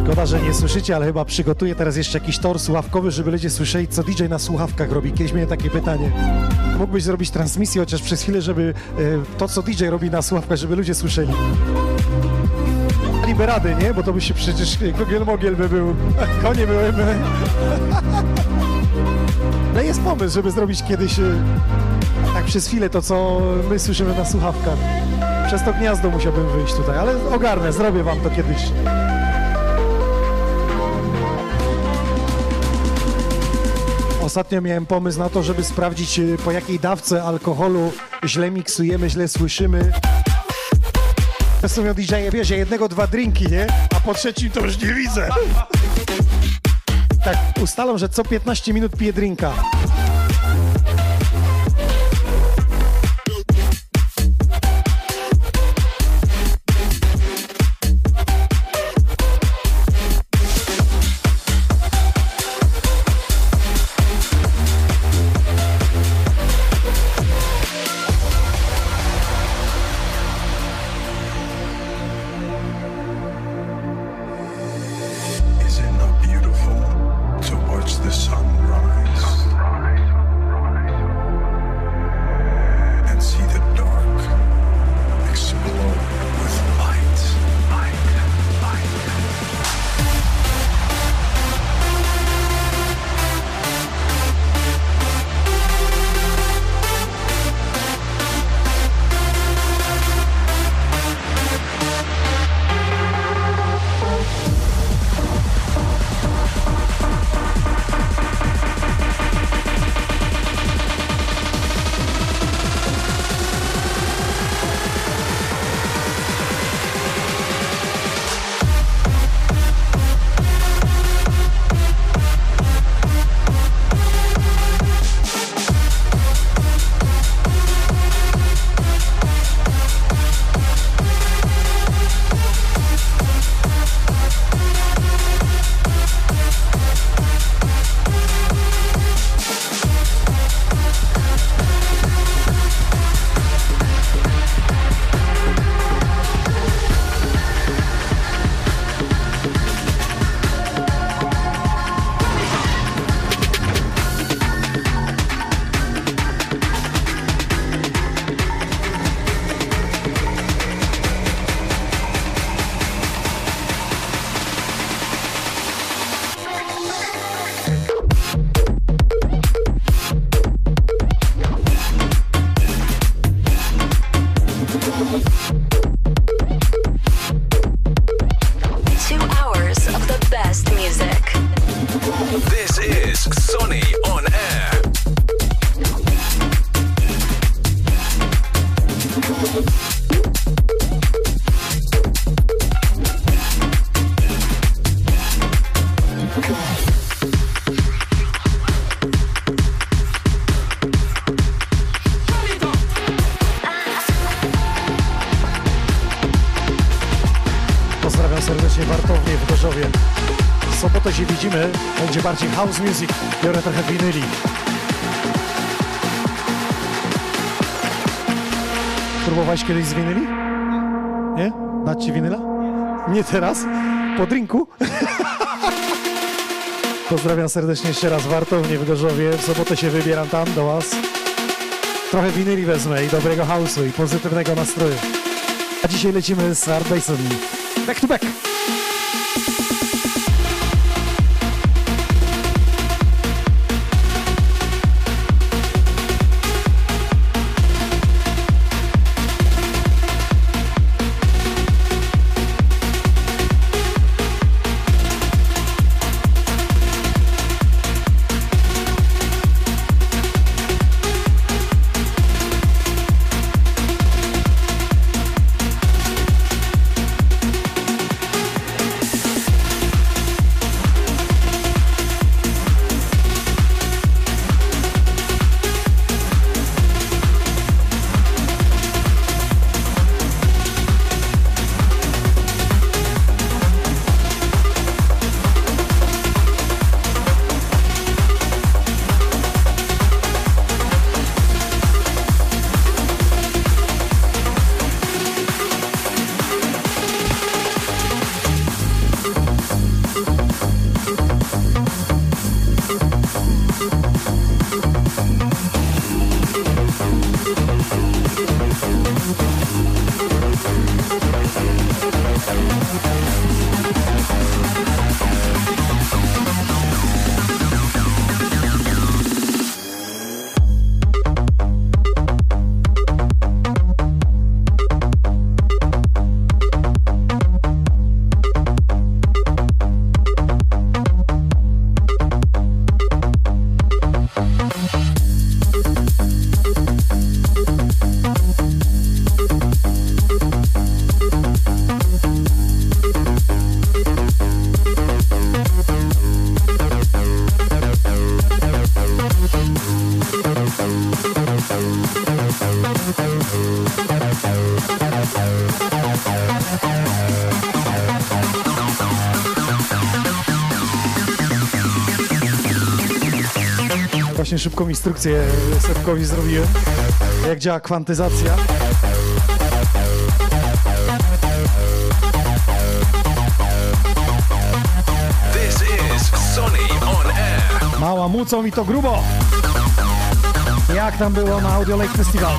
[SPEAKER 1] Szkoda, że nie słyszycie, ale chyba przygotuję teraz jeszcze jakiś tor słuchawkowy, żeby ludzie słyszeli, co DJ na słuchawkach robi. Kiedyś miałem takie pytanie. Mógłbyś zrobić transmisję chociaż przez chwilę, żeby e, to, co DJ robi na słuchawkach, żeby ludzie słyszeli. Daliby rady, nie? Bo to by się przecież Kogiel Mogiel by był. Konie byłyby. Ale jest pomysł, żeby zrobić kiedyś e, tak przez chwilę to, co my słyszymy na słuchawkach. Przez to gniazdo musiałbym wyjść tutaj, ale ogarnę, zrobię wam to kiedyś. Ostatnio miałem pomysł na to, żeby sprawdzić e, po jakiej dawce alkoholu źle miksujemy, źle słyszymy. Miał DJ, ja jednego, dwa drinki, nie? A po trzecim to już nie widzę. Tak, ustalam, że co 15 minut piję drinka. Bardziej house music. Biorę trochę winyli. Próbowałeś kiedyś z winyli? Nie? Dać ci winyla? Nie teraz? Po drinku? Pozdrawiam serdecznie jeszcze raz Wartownię w Gorzowie. W sobotę się wybieram tam do Was. Trochę winyli wezmę i dobrego house'u i pozytywnego nastroju. A dzisiaj lecimy z Art Basin. Back
[SPEAKER 8] właśnie szybką instrukcję Sebkowi zrobiłem, jak działa kwantyzacja.
[SPEAKER 3] This is Sony on
[SPEAKER 8] Mała mucą i to grubo. Jak tam było na Audio Lake Festival?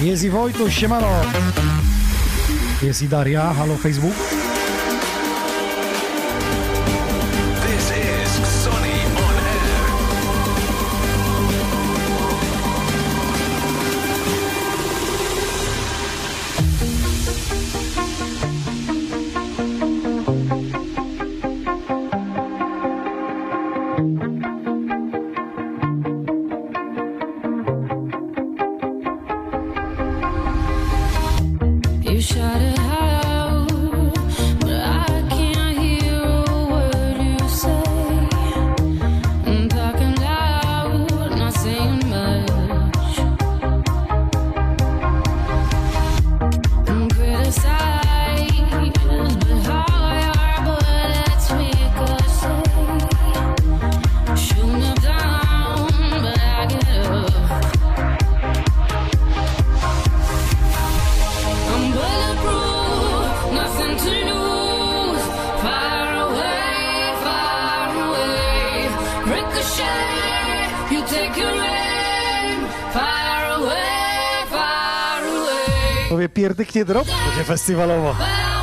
[SPEAKER 8] Jest i Wojtuś, siemano. Jest i Daria. Halo Facebook. Kid Drop,
[SPEAKER 1] festival
[SPEAKER 8] festivalovou.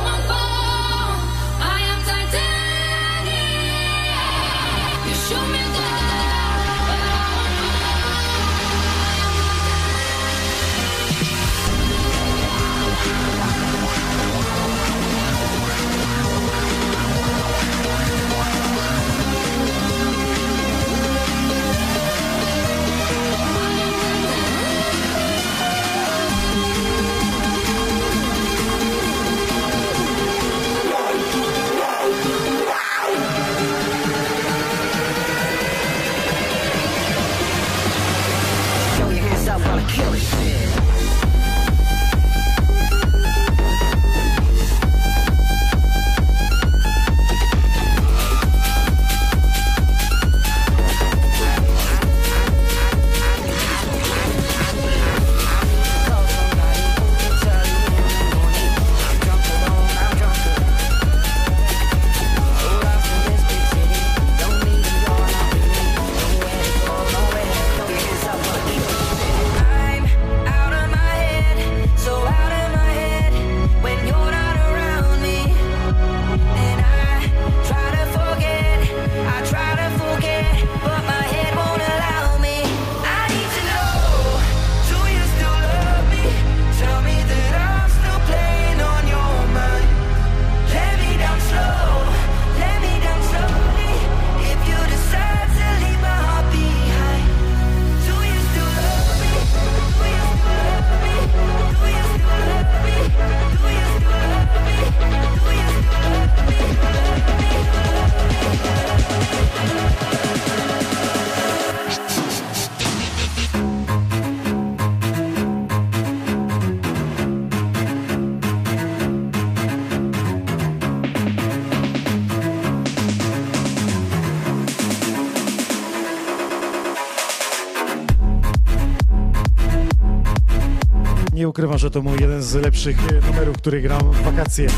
[SPEAKER 8] ukrywam, że to mój jeden z lepszych e, numerów, który gram w wakacje.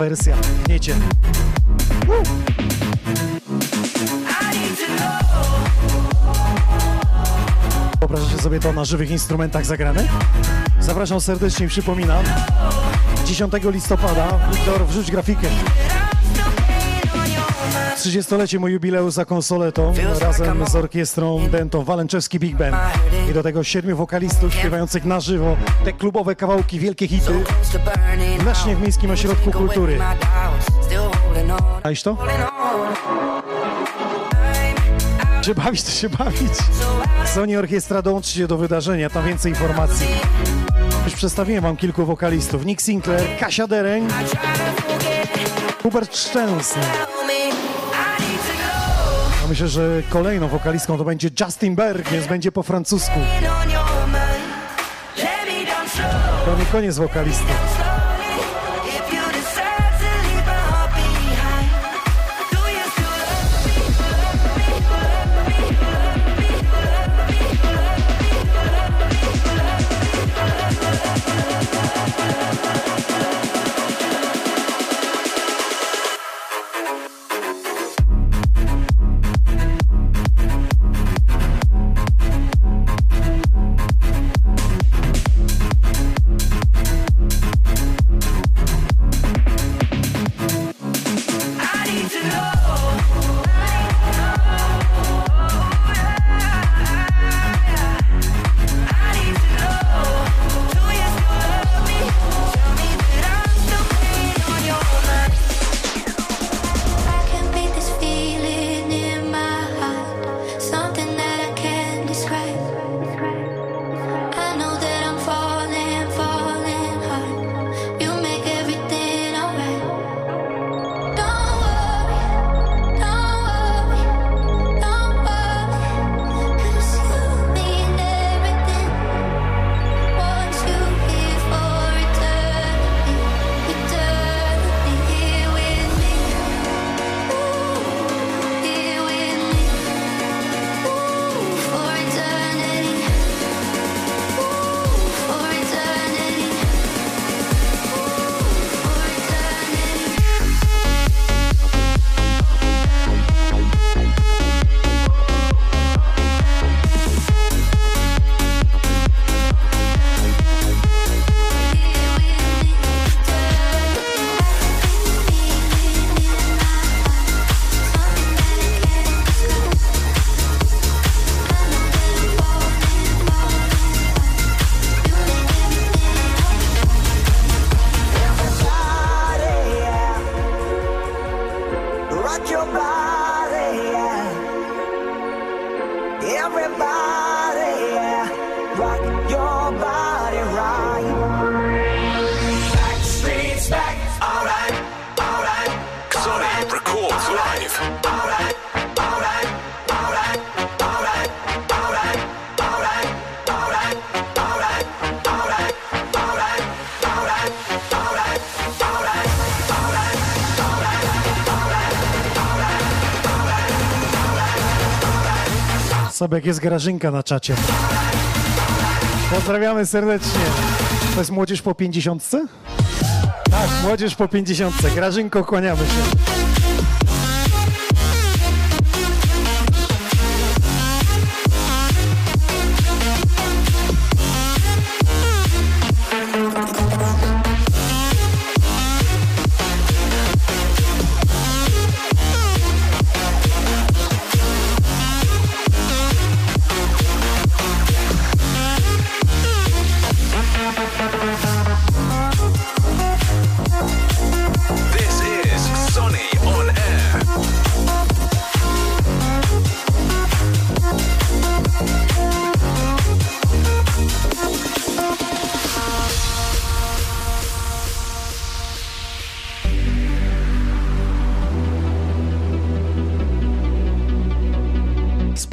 [SPEAKER 8] Wersja, gniecie.
[SPEAKER 1] Wyobrażacie sobie to na żywych instrumentach zagrane? Zapraszam serdecznie i przypominam, 10 listopada, Wiktor, wrzuć grafikę. 30-lecie mój jubileusz za konsoletą razem z orkiestrą Dento Walęczewski Big Band i do tego siedmiu wokalistów śpiewających na żywo te klubowe kawałki, wielkie hity w Lesznie w Miejskim Ośrodku Kultury. Czaisz to? Się bawić, to się bawić. Sony Orkiestra, dołączcie do wydarzenia, tam więcej informacji. Już przedstawiłem wam kilku wokalistów. Nick Sinclair, Kasia Dereng, Hubert Szczęsny. A myślę, że kolejną wokalistką to będzie Justin Berg, więc będzie po francusku. To nie koniec wokalistów. Sobek jest Grażynka na czacie. Pozdrawiamy serdecznie. To jest młodzież po 50? Tak, młodzież po 50. Grażynko, kłaniamy się.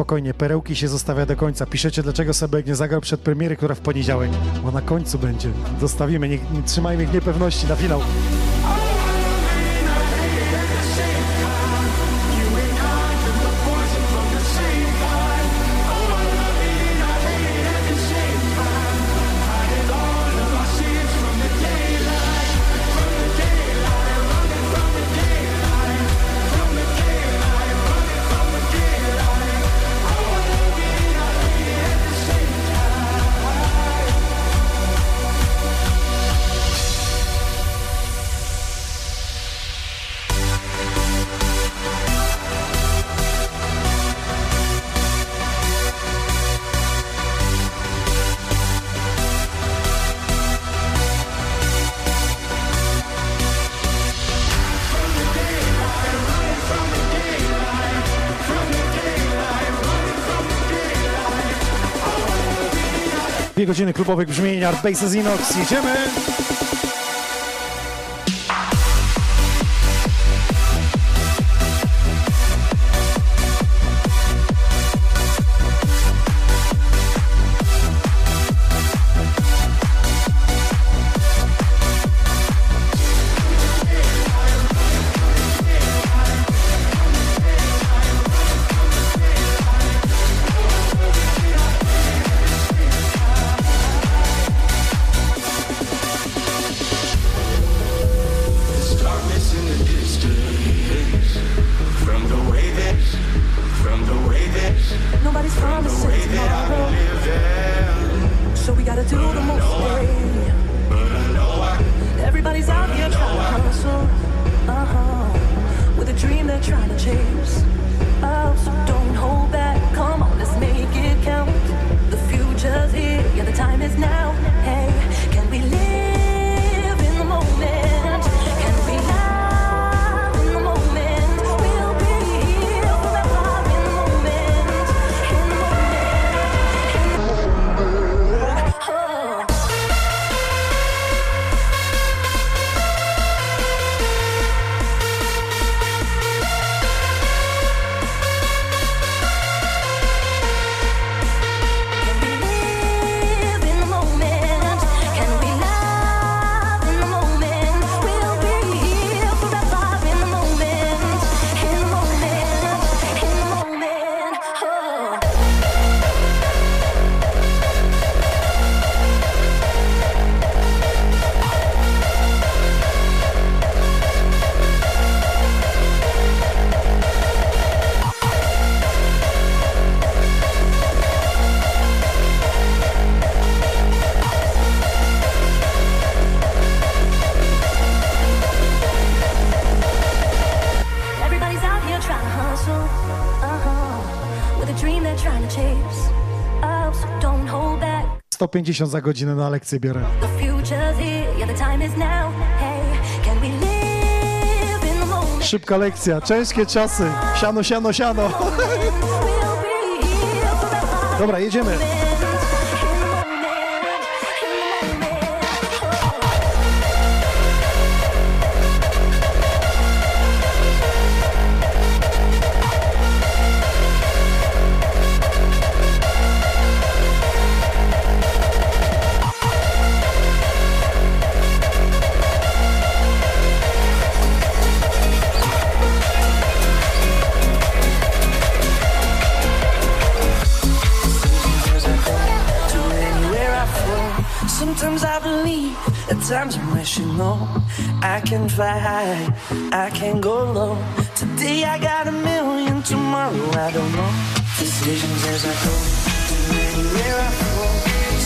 [SPEAKER 1] Spokojnie, perełki się zostawia do końca. Piszecie, dlaczego Sebek nie zagrał przed premiery, która w poniedziałek. Bo na końcu będzie. Zostawimy, nie, nie trzymajmy ich niepewności na finał. Godziny klubowych brzmień Art Bases Inox. Jedziemy! 150 za godzinę na lekcję biorę. Szybka lekcja, ciężkie czasy. Siano, siano, siano. Dobra, jedziemy.
[SPEAKER 2] I'm. I can fly high, I can go low. Today I got a million, tomorrow I don't know. Decisions as I go, to anywhere I flow.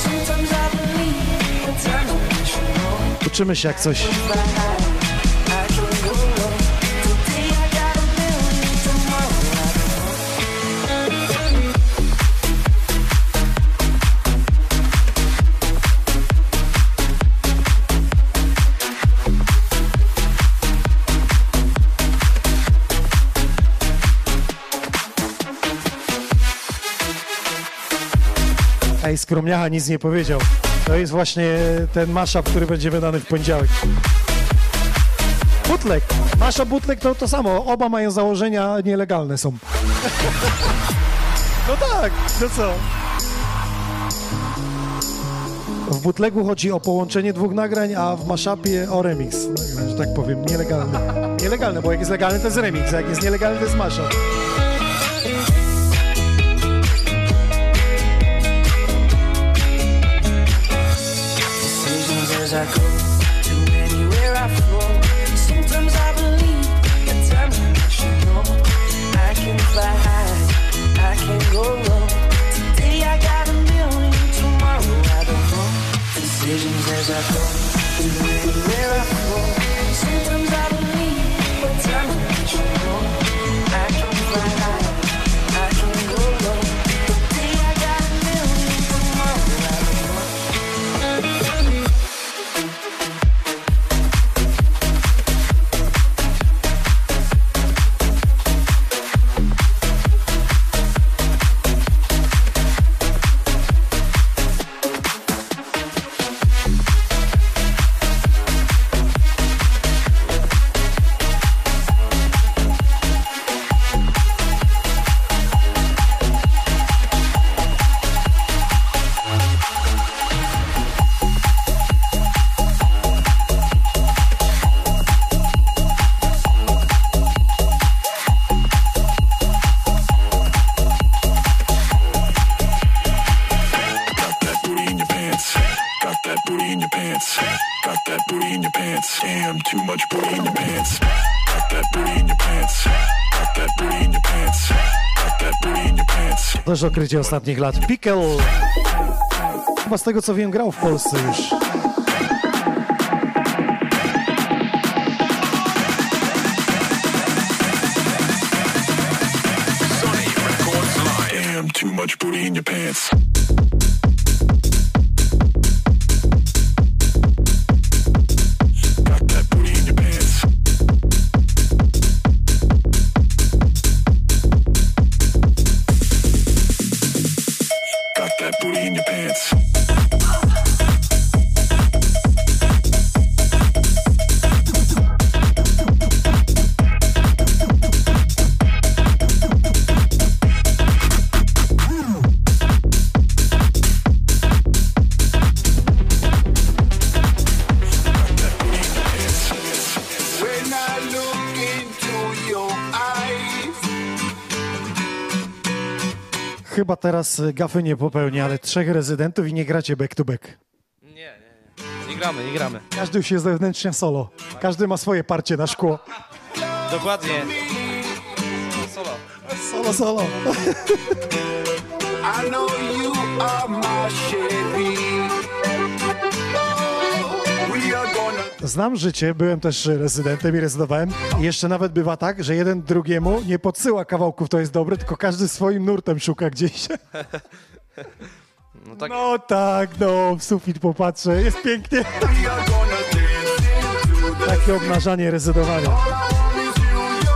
[SPEAKER 2] Sometimes I believe, I'm wishing low.
[SPEAKER 1] Uczymy się jak coś. Ej, skromniacha nic nie powiedział. To jest właśnie ten mashup, który będzie wydany w poniedziałek. Butlek. Mashup, butlek to to samo. Oba mają założenia nielegalne są. No tak, no co? W butlegu chodzi o połączenie dwóch nagrań, a w mashupie o remix, nagrań, że tak powiem, nielegalne. Nielegalne, bo jak jest legalny to jest remix, a jak jest nielegalny to jest mashup.
[SPEAKER 2] I go
[SPEAKER 1] okrycie ostatnich lat. Pickle. Chyba z tego co wiem grał w Polsce już. Teraz y, gafy nie popełni, ale trzech rezydentów i nie gracie back to back.
[SPEAKER 3] Nie gramy, nie gramy.
[SPEAKER 1] Każdy się zewnętrznie solo. Każdy ma swoje parcie na szkło.
[SPEAKER 3] Dokładnie. Solo.
[SPEAKER 1] Solo, solo.
[SPEAKER 4] I know you are my Chevy.
[SPEAKER 1] Znam życie, byłem też rezydentem i rezydowałem. I jeszcze nawet bywa tak, że jeden drugiemu nie podsyła kawałków, to jest dobre, tylko każdy swoim nurtem szuka gdzieś.
[SPEAKER 3] No tak.
[SPEAKER 1] No tak, no, w sufit popatrzę, jest pięknie. Takie obnażanie rezydowania.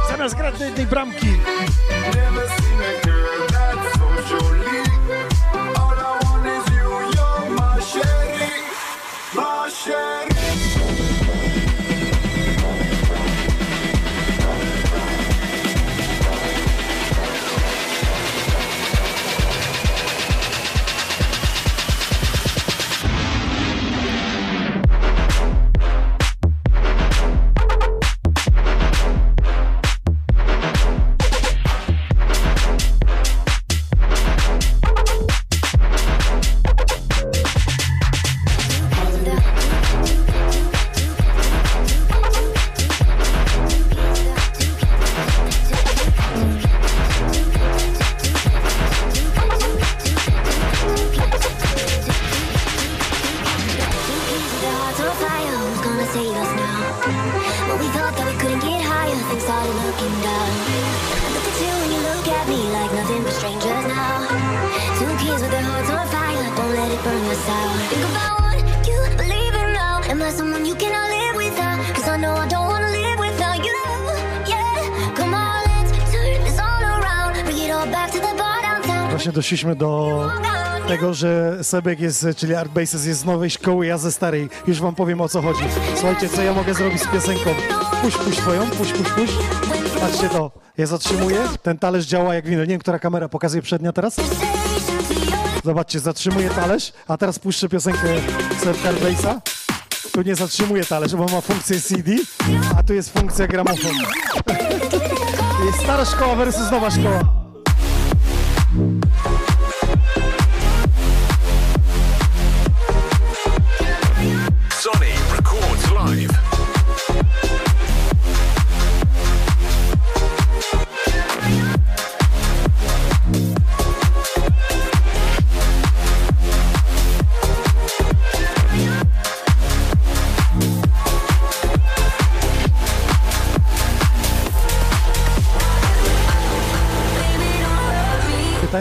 [SPEAKER 1] Zamiast grać do jednej bramki.
[SPEAKER 4] All I want is you, you're my Chevy, my Chevy.
[SPEAKER 1] Doszliśmy do tego, że Sebek jest, czyli Art Bases jest z nowej szkoły, ja ze starej. Już wam powiem o co chodzi. Słuchajcie, co ja mogę zrobić z piosenką? Puść, puść twoją, puść, puść, puść. Patrzcie to, ja zatrzymuję, ten talerz działa jak wino. Nie wiem, która kamera pokazuje przednia teraz. Zobaczcie, zatrzymuję talerz, a teraz puszczę piosenkę Sebka Art Basesa. Tu nie zatrzymuję talerz, bo ma funkcję CD, a tu jest funkcja gramofon. Stara szkoła versus nowa szkoła.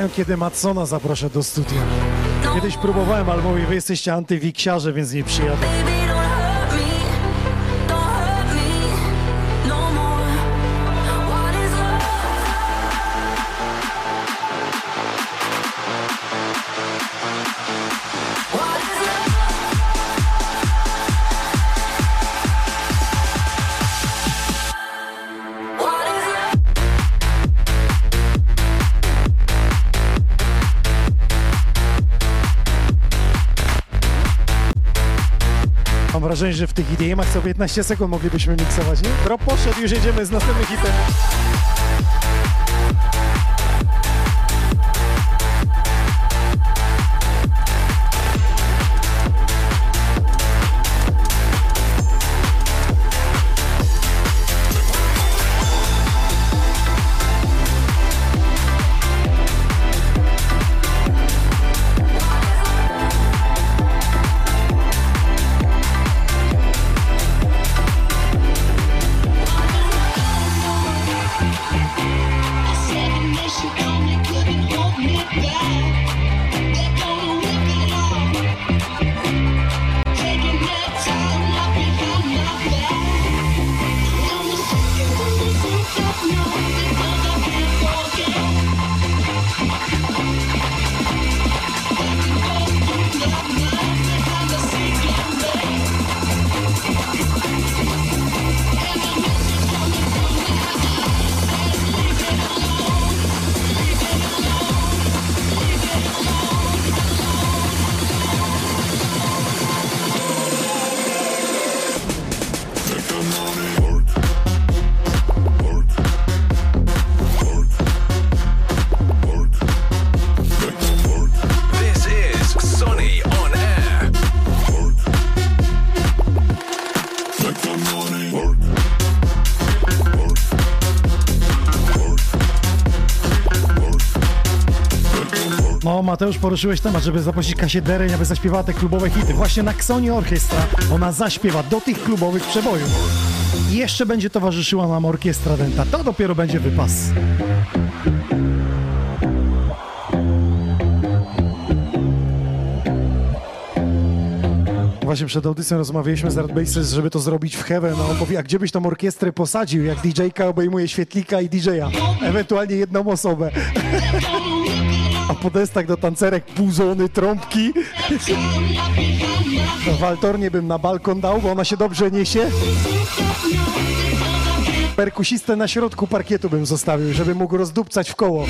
[SPEAKER 1] Kiedy Matsona zaproszę do studia. Kiedyś próbowałem, ale mówi, wy jesteście antywiksiarze, więc nie przyjadę. Wrażenie, że w tych IDM-ach co 15 sekund moglibyśmy miksować, nie? Drop poszedł, już jedziemy z następnym hitem. Mateusz, poruszyłeś temat, żeby zaprosić Kasię Dereń, aby zaśpiewała te klubowe hity. Właśnie na Xoni Orkiestra ona zaśpiewa do tych klubowych przebojów. I jeszcze będzie towarzyszyła nam orkiestra Denta. To dopiero będzie wypas. Właśnie przed audycją rozmawialiśmy z Art Bases, żeby to zrobić w Heaven, on mówi, a gdzie byś tą orkiestrę posadził, jak DJ-ka obejmuje świetlika i DJ-a, ewentualnie jedną osobę. A po deskach do tancerek puzony, trąbki. Waltornie bym na balkon dał, bo ona się dobrze niesie. Perkusistę na środku parkietu bym zostawił, żeby mógł rozdupcać w koło.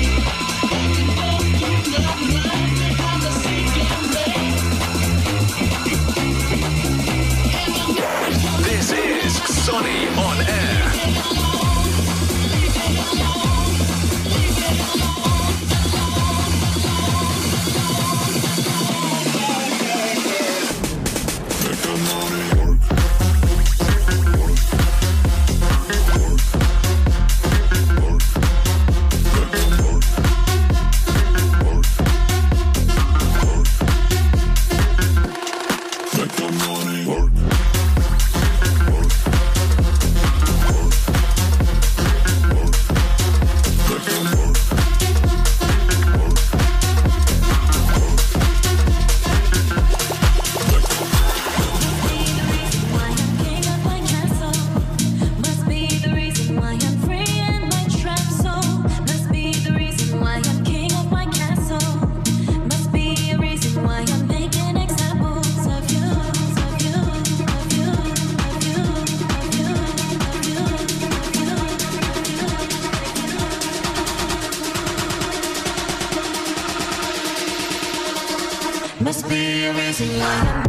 [SPEAKER 11] here is
[SPEAKER 1] love.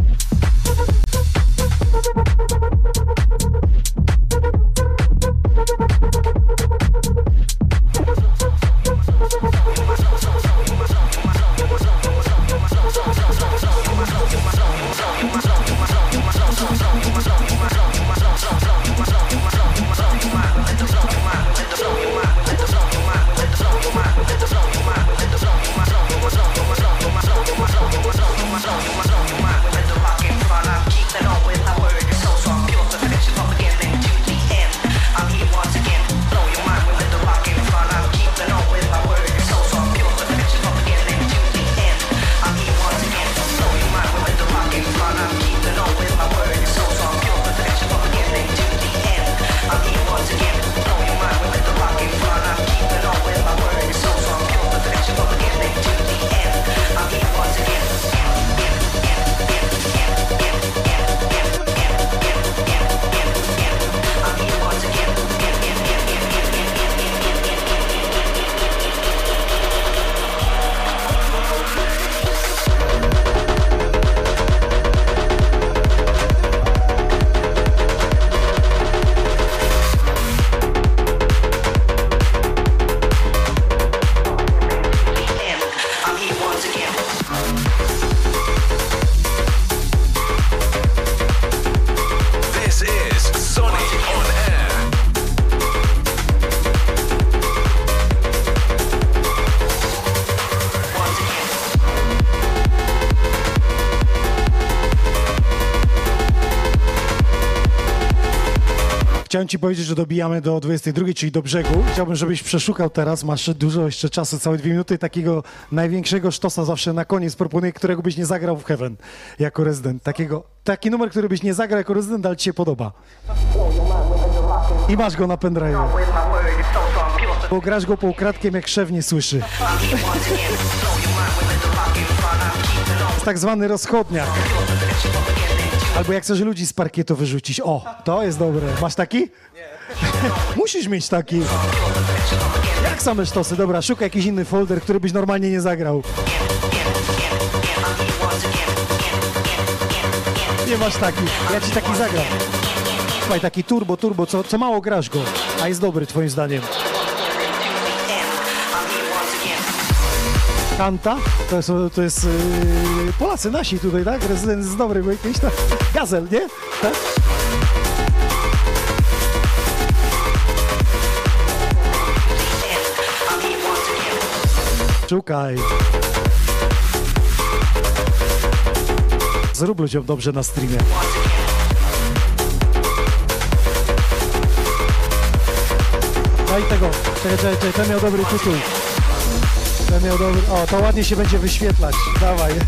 [SPEAKER 1] Ci powiedzieć, że dobijamy do 22, czyli do brzegu. Chciałbym, żebyś przeszukał teraz, masz dużo jeszcze czasu, całe dwie minuty, takiego największego sztosa zawsze na koniec proponuję, którego byś nie zagrał w Heaven jako rezydent. Takiego, taki numer, który byś nie zagrał jako rezydent, ale ci się podoba. I masz go na pendrive. Bo grasz go półkratkiem, jak szef nie słyszy. jest tak zwany rozchodniak. Albo jak chcesz ludzi z parkietu wyrzucić. O, to jest dobre. Masz taki? Nie. Musisz mieć taki. Jak same sztosy? Dobra, szukaj jakiś inny folder, który byś normalnie nie zagrał. Nie masz taki. Ja ci taki zagram. Słuchaj, taki turbo, turbo, co, co mało grasz go, a jest dobry twoim zdaniem. Kanta, to jest, to jest yy, Polacy nasi tutaj, tak? Rezydent jest dobry, bo jakiś tam gazel, nie? Tak? Szukaj. Zrób ludziom dobrze na streamie. Daj tego. Czekaj, czekaj, czekaj, ten miał dobry tytuł. Ten miał dobry... O, to ładnie się będzie wyświetlać. Dawaj.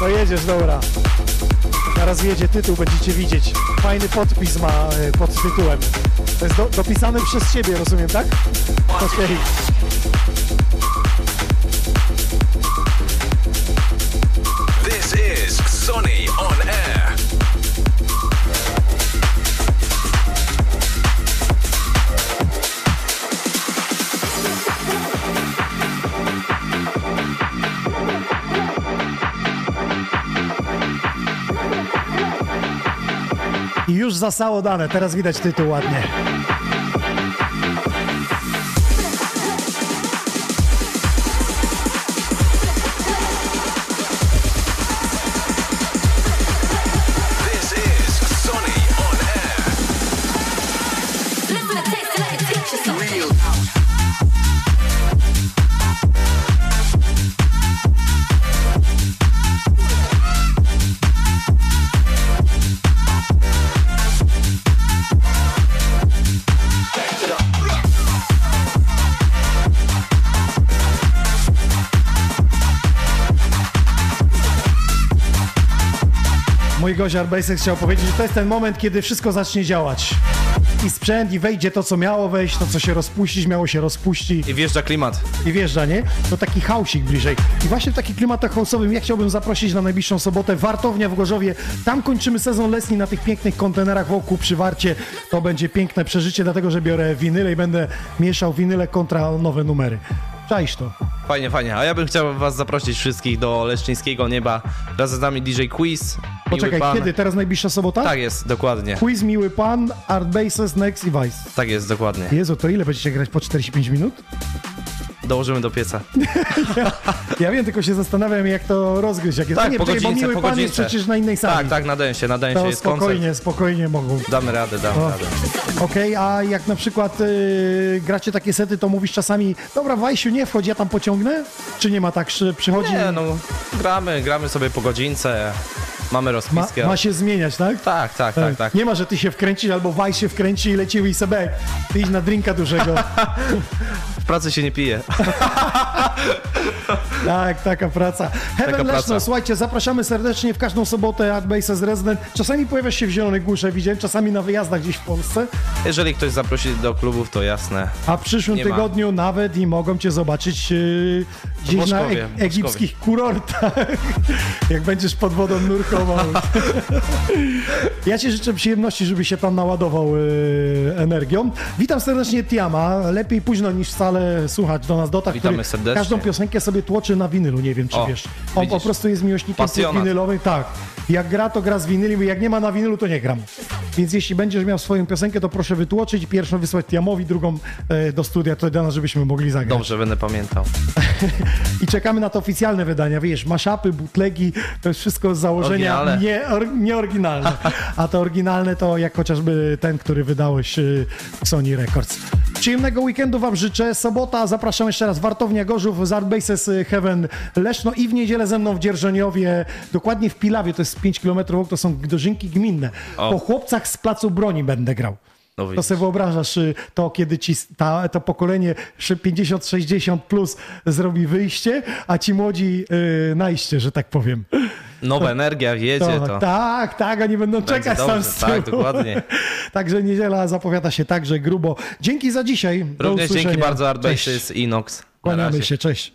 [SPEAKER 1] No jedziesz, dobra. Zaraz jedzie tytuł, będziecie widzieć. Fajny podpis ma e, pod tytułem. To jest do, dopisany przez ciebie, rozumiem, tak? Okej.
[SPEAKER 11] This
[SPEAKER 1] I już zasało dane, teraz widać tytuł ładnie. Gość Arbejsek chciał powiedzieć, że to jest ten moment, kiedy wszystko zacznie działać. I sprzęt, i wejdzie to, co miało wejść, to, co się rozpuścić, miało się rozpuści.
[SPEAKER 3] I wjeżdża klimat.
[SPEAKER 1] I wjeżdża, nie? To taki hausik bliżej. I właśnie w taki klimatach house'owym ja chciałbym zaprosić na najbliższą sobotę Wartownia w Gorzowie. Tam kończymy sezon letni na tych pięknych kontenerach wokół przy Warcie. To będzie piękne przeżycie, dlatego że biorę winyle i będę mieszał winyle kontra nowe numery. Czaisz to.
[SPEAKER 3] Fajnie, fajnie. A ja bym chciał was zaprosić wszystkich do Leszczyńskiego Nieba. Razem z nami DJ Quiz.
[SPEAKER 1] Poczekaj,
[SPEAKER 3] pan.
[SPEAKER 1] kiedy? Teraz najbliższa sobota?
[SPEAKER 3] Tak jest, dokładnie.
[SPEAKER 1] Quiz, Miły Pan, Art Bases, Next i Vice.
[SPEAKER 3] Tak jest, dokładnie.
[SPEAKER 1] Jezu, to ile będziecie grać po 45 minut?
[SPEAKER 3] Dołożymy do pieca.
[SPEAKER 1] Ja wiem, tylko się zastanawiam, jak to rozgryźć. Jak jest...
[SPEAKER 3] Tak,
[SPEAKER 1] nie,
[SPEAKER 3] po
[SPEAKER 1] czekaj, bo
[SPEAKER 3] godzince,
[SPEAKER 1] Miły
[SPEAKER 3] po
[SPEAKER 1] Pan jest
[SPEAKER 3] godzince.
[SPEAKER 1] przecież na innej sali.
[SPEAKER 3] Tak, tak, na densie, na densie
[SPEAKER 1] To
[SPEAKER 3] jest
[SPEAKER 1] spokojnie,
[SPEAKER 3] koncert.
[SPEAKER 1] spokojnie mogą.
[SPEAKER 3] Damy radę, damy
[SPEAKER 1] O.
[SPEAKER 3] radę.
[SPEAKER 1] Okej, a jak na przykład y, gracie takie sety, to mówisz czasami, dobra, Wajsiu, nie wchodź, ja tam pociągnę? Czy nie ma tak, że przychodzi...
[SPEAKER 3] Nie, no, gramy, gramy sobie po godzince. Mamy
[SPEAKER 1] ma,
[SPEAKER 3] rozpiskę.
[SPEAKER 1] ma się zmieniać, tak?
[SPEAKER 3] Tak, tak, tak, tak.
[SPEAKER 1] Nie ma, że ty się wkręcisz, albo Wajs się wkręci i leci Wisebek. Ty idź na drinka dużego.
[SPEAKER 3] Pracy się nie pije.
[SPEAKER 1] Tak, taka praca. Heaven
[SPEAKER 3] Taka
[SPEAKER 1] Leszno,
[SPEAKER 3] praca.
[SPEAKER 1] słuchajcie, zapraszamy serdecznie w każdą sobotę Artbases Resident. Czasami pojawiasz się w Zielonej Górze, widziałem, czasami na wyjazdach gdzieś w Polsce,
[SPEAKER 3] Jeżeli ktoś zaprosi do klubów, to jasne.
[SPEAKER 1] a w przyszłym
[SPEAKER 3] Nie ma.
[SPEAKER 1] tygodniu nawet i mogą cię zobaczyć yy, gdzieś na e- egipskich kurortach, jak będziesz pod wodą nurkował. ja ci życzę przyjemności, żeby się tam naładował yy, energią. Witam serdecznie Tiama, lepiej późno niż wcale słuchać do nas Dota,
[SPEAKER 3] Witamy
[SPEAKER 1] który
[SPEAKER 3] serdecznie.
[SPEAKER 1] każdą piosenkę sobie tłoczy na winylu, nie wiem czy
[SPEAKER 3] O,
[SPEAKER 1] wiesz. On
[SPEAKER 3] widzisz.
[SPEAKER 1] po prostu jest miłośnikiem winylowych, tak. Jak gra, to gra z winyli, jak nie ma na winylu, to nie gram. Więc jeśli będziesz miał swoją piosenkę, to proszę wytłoczyć, pierwszą wysłać Tiamowi, drugą e, do studia, to do nas, żebyśmy mogli zagrać.
[SPEAKER 3] Dobrze, będę pamiętał.
[SPEAKER 1] I czekamy na to oficjalne wydania, wiesz, maszapy, butlegi, to jest wszystko z założenia nie, or, nieoryginalne. A to oryginalne to jak chociażby ten, który wydałeś y, Sony Records. Przyjemnego weekendu Wam życzę. Sobota, zapraszam jeszcze raz, Wartownia Gorzów, z Artbases y, Heaven Leszno i w niedzielę ze mną w Dzierżoniowie, dokładnie w Pilawie, to jest 5 km, to są dożynki gminne.
[SPEAKER 3] O.
[SPEAKER 1] Po chłopcach z Placu Broni będę grał.
[SPEAKER 3] No
[SPEAKER 1] To sobie wyobrażasz y, to, kiedy ci ta, to pokolenie 50-60 plus zrobi wyjście, a ci młodzi y, najście, że tak powiem.
[SPEAKER 3] Nowa energia wjedzie to, to.
[SPEAKER 1] Tak, tak, oni będą
[SPEAKER 3] Będzie
[SPEAKER 1] czekać
[SPEAKER 3] dobrze, tam
[SPEAKER 1] z
[SPEAKER 3] tak,
[SPEAKER 1] tyłu.
[SPEAKER 3] Tak, dokładnie.
[SPEAKER 1] Także niedziela zapowiada się także grubo. Dzięki za dzisiaj.
[SPEAKER 3] Również dzięki bardzo Arbejszys, Inox.
[SPEAKER 1] Kłaniamy się, cześć.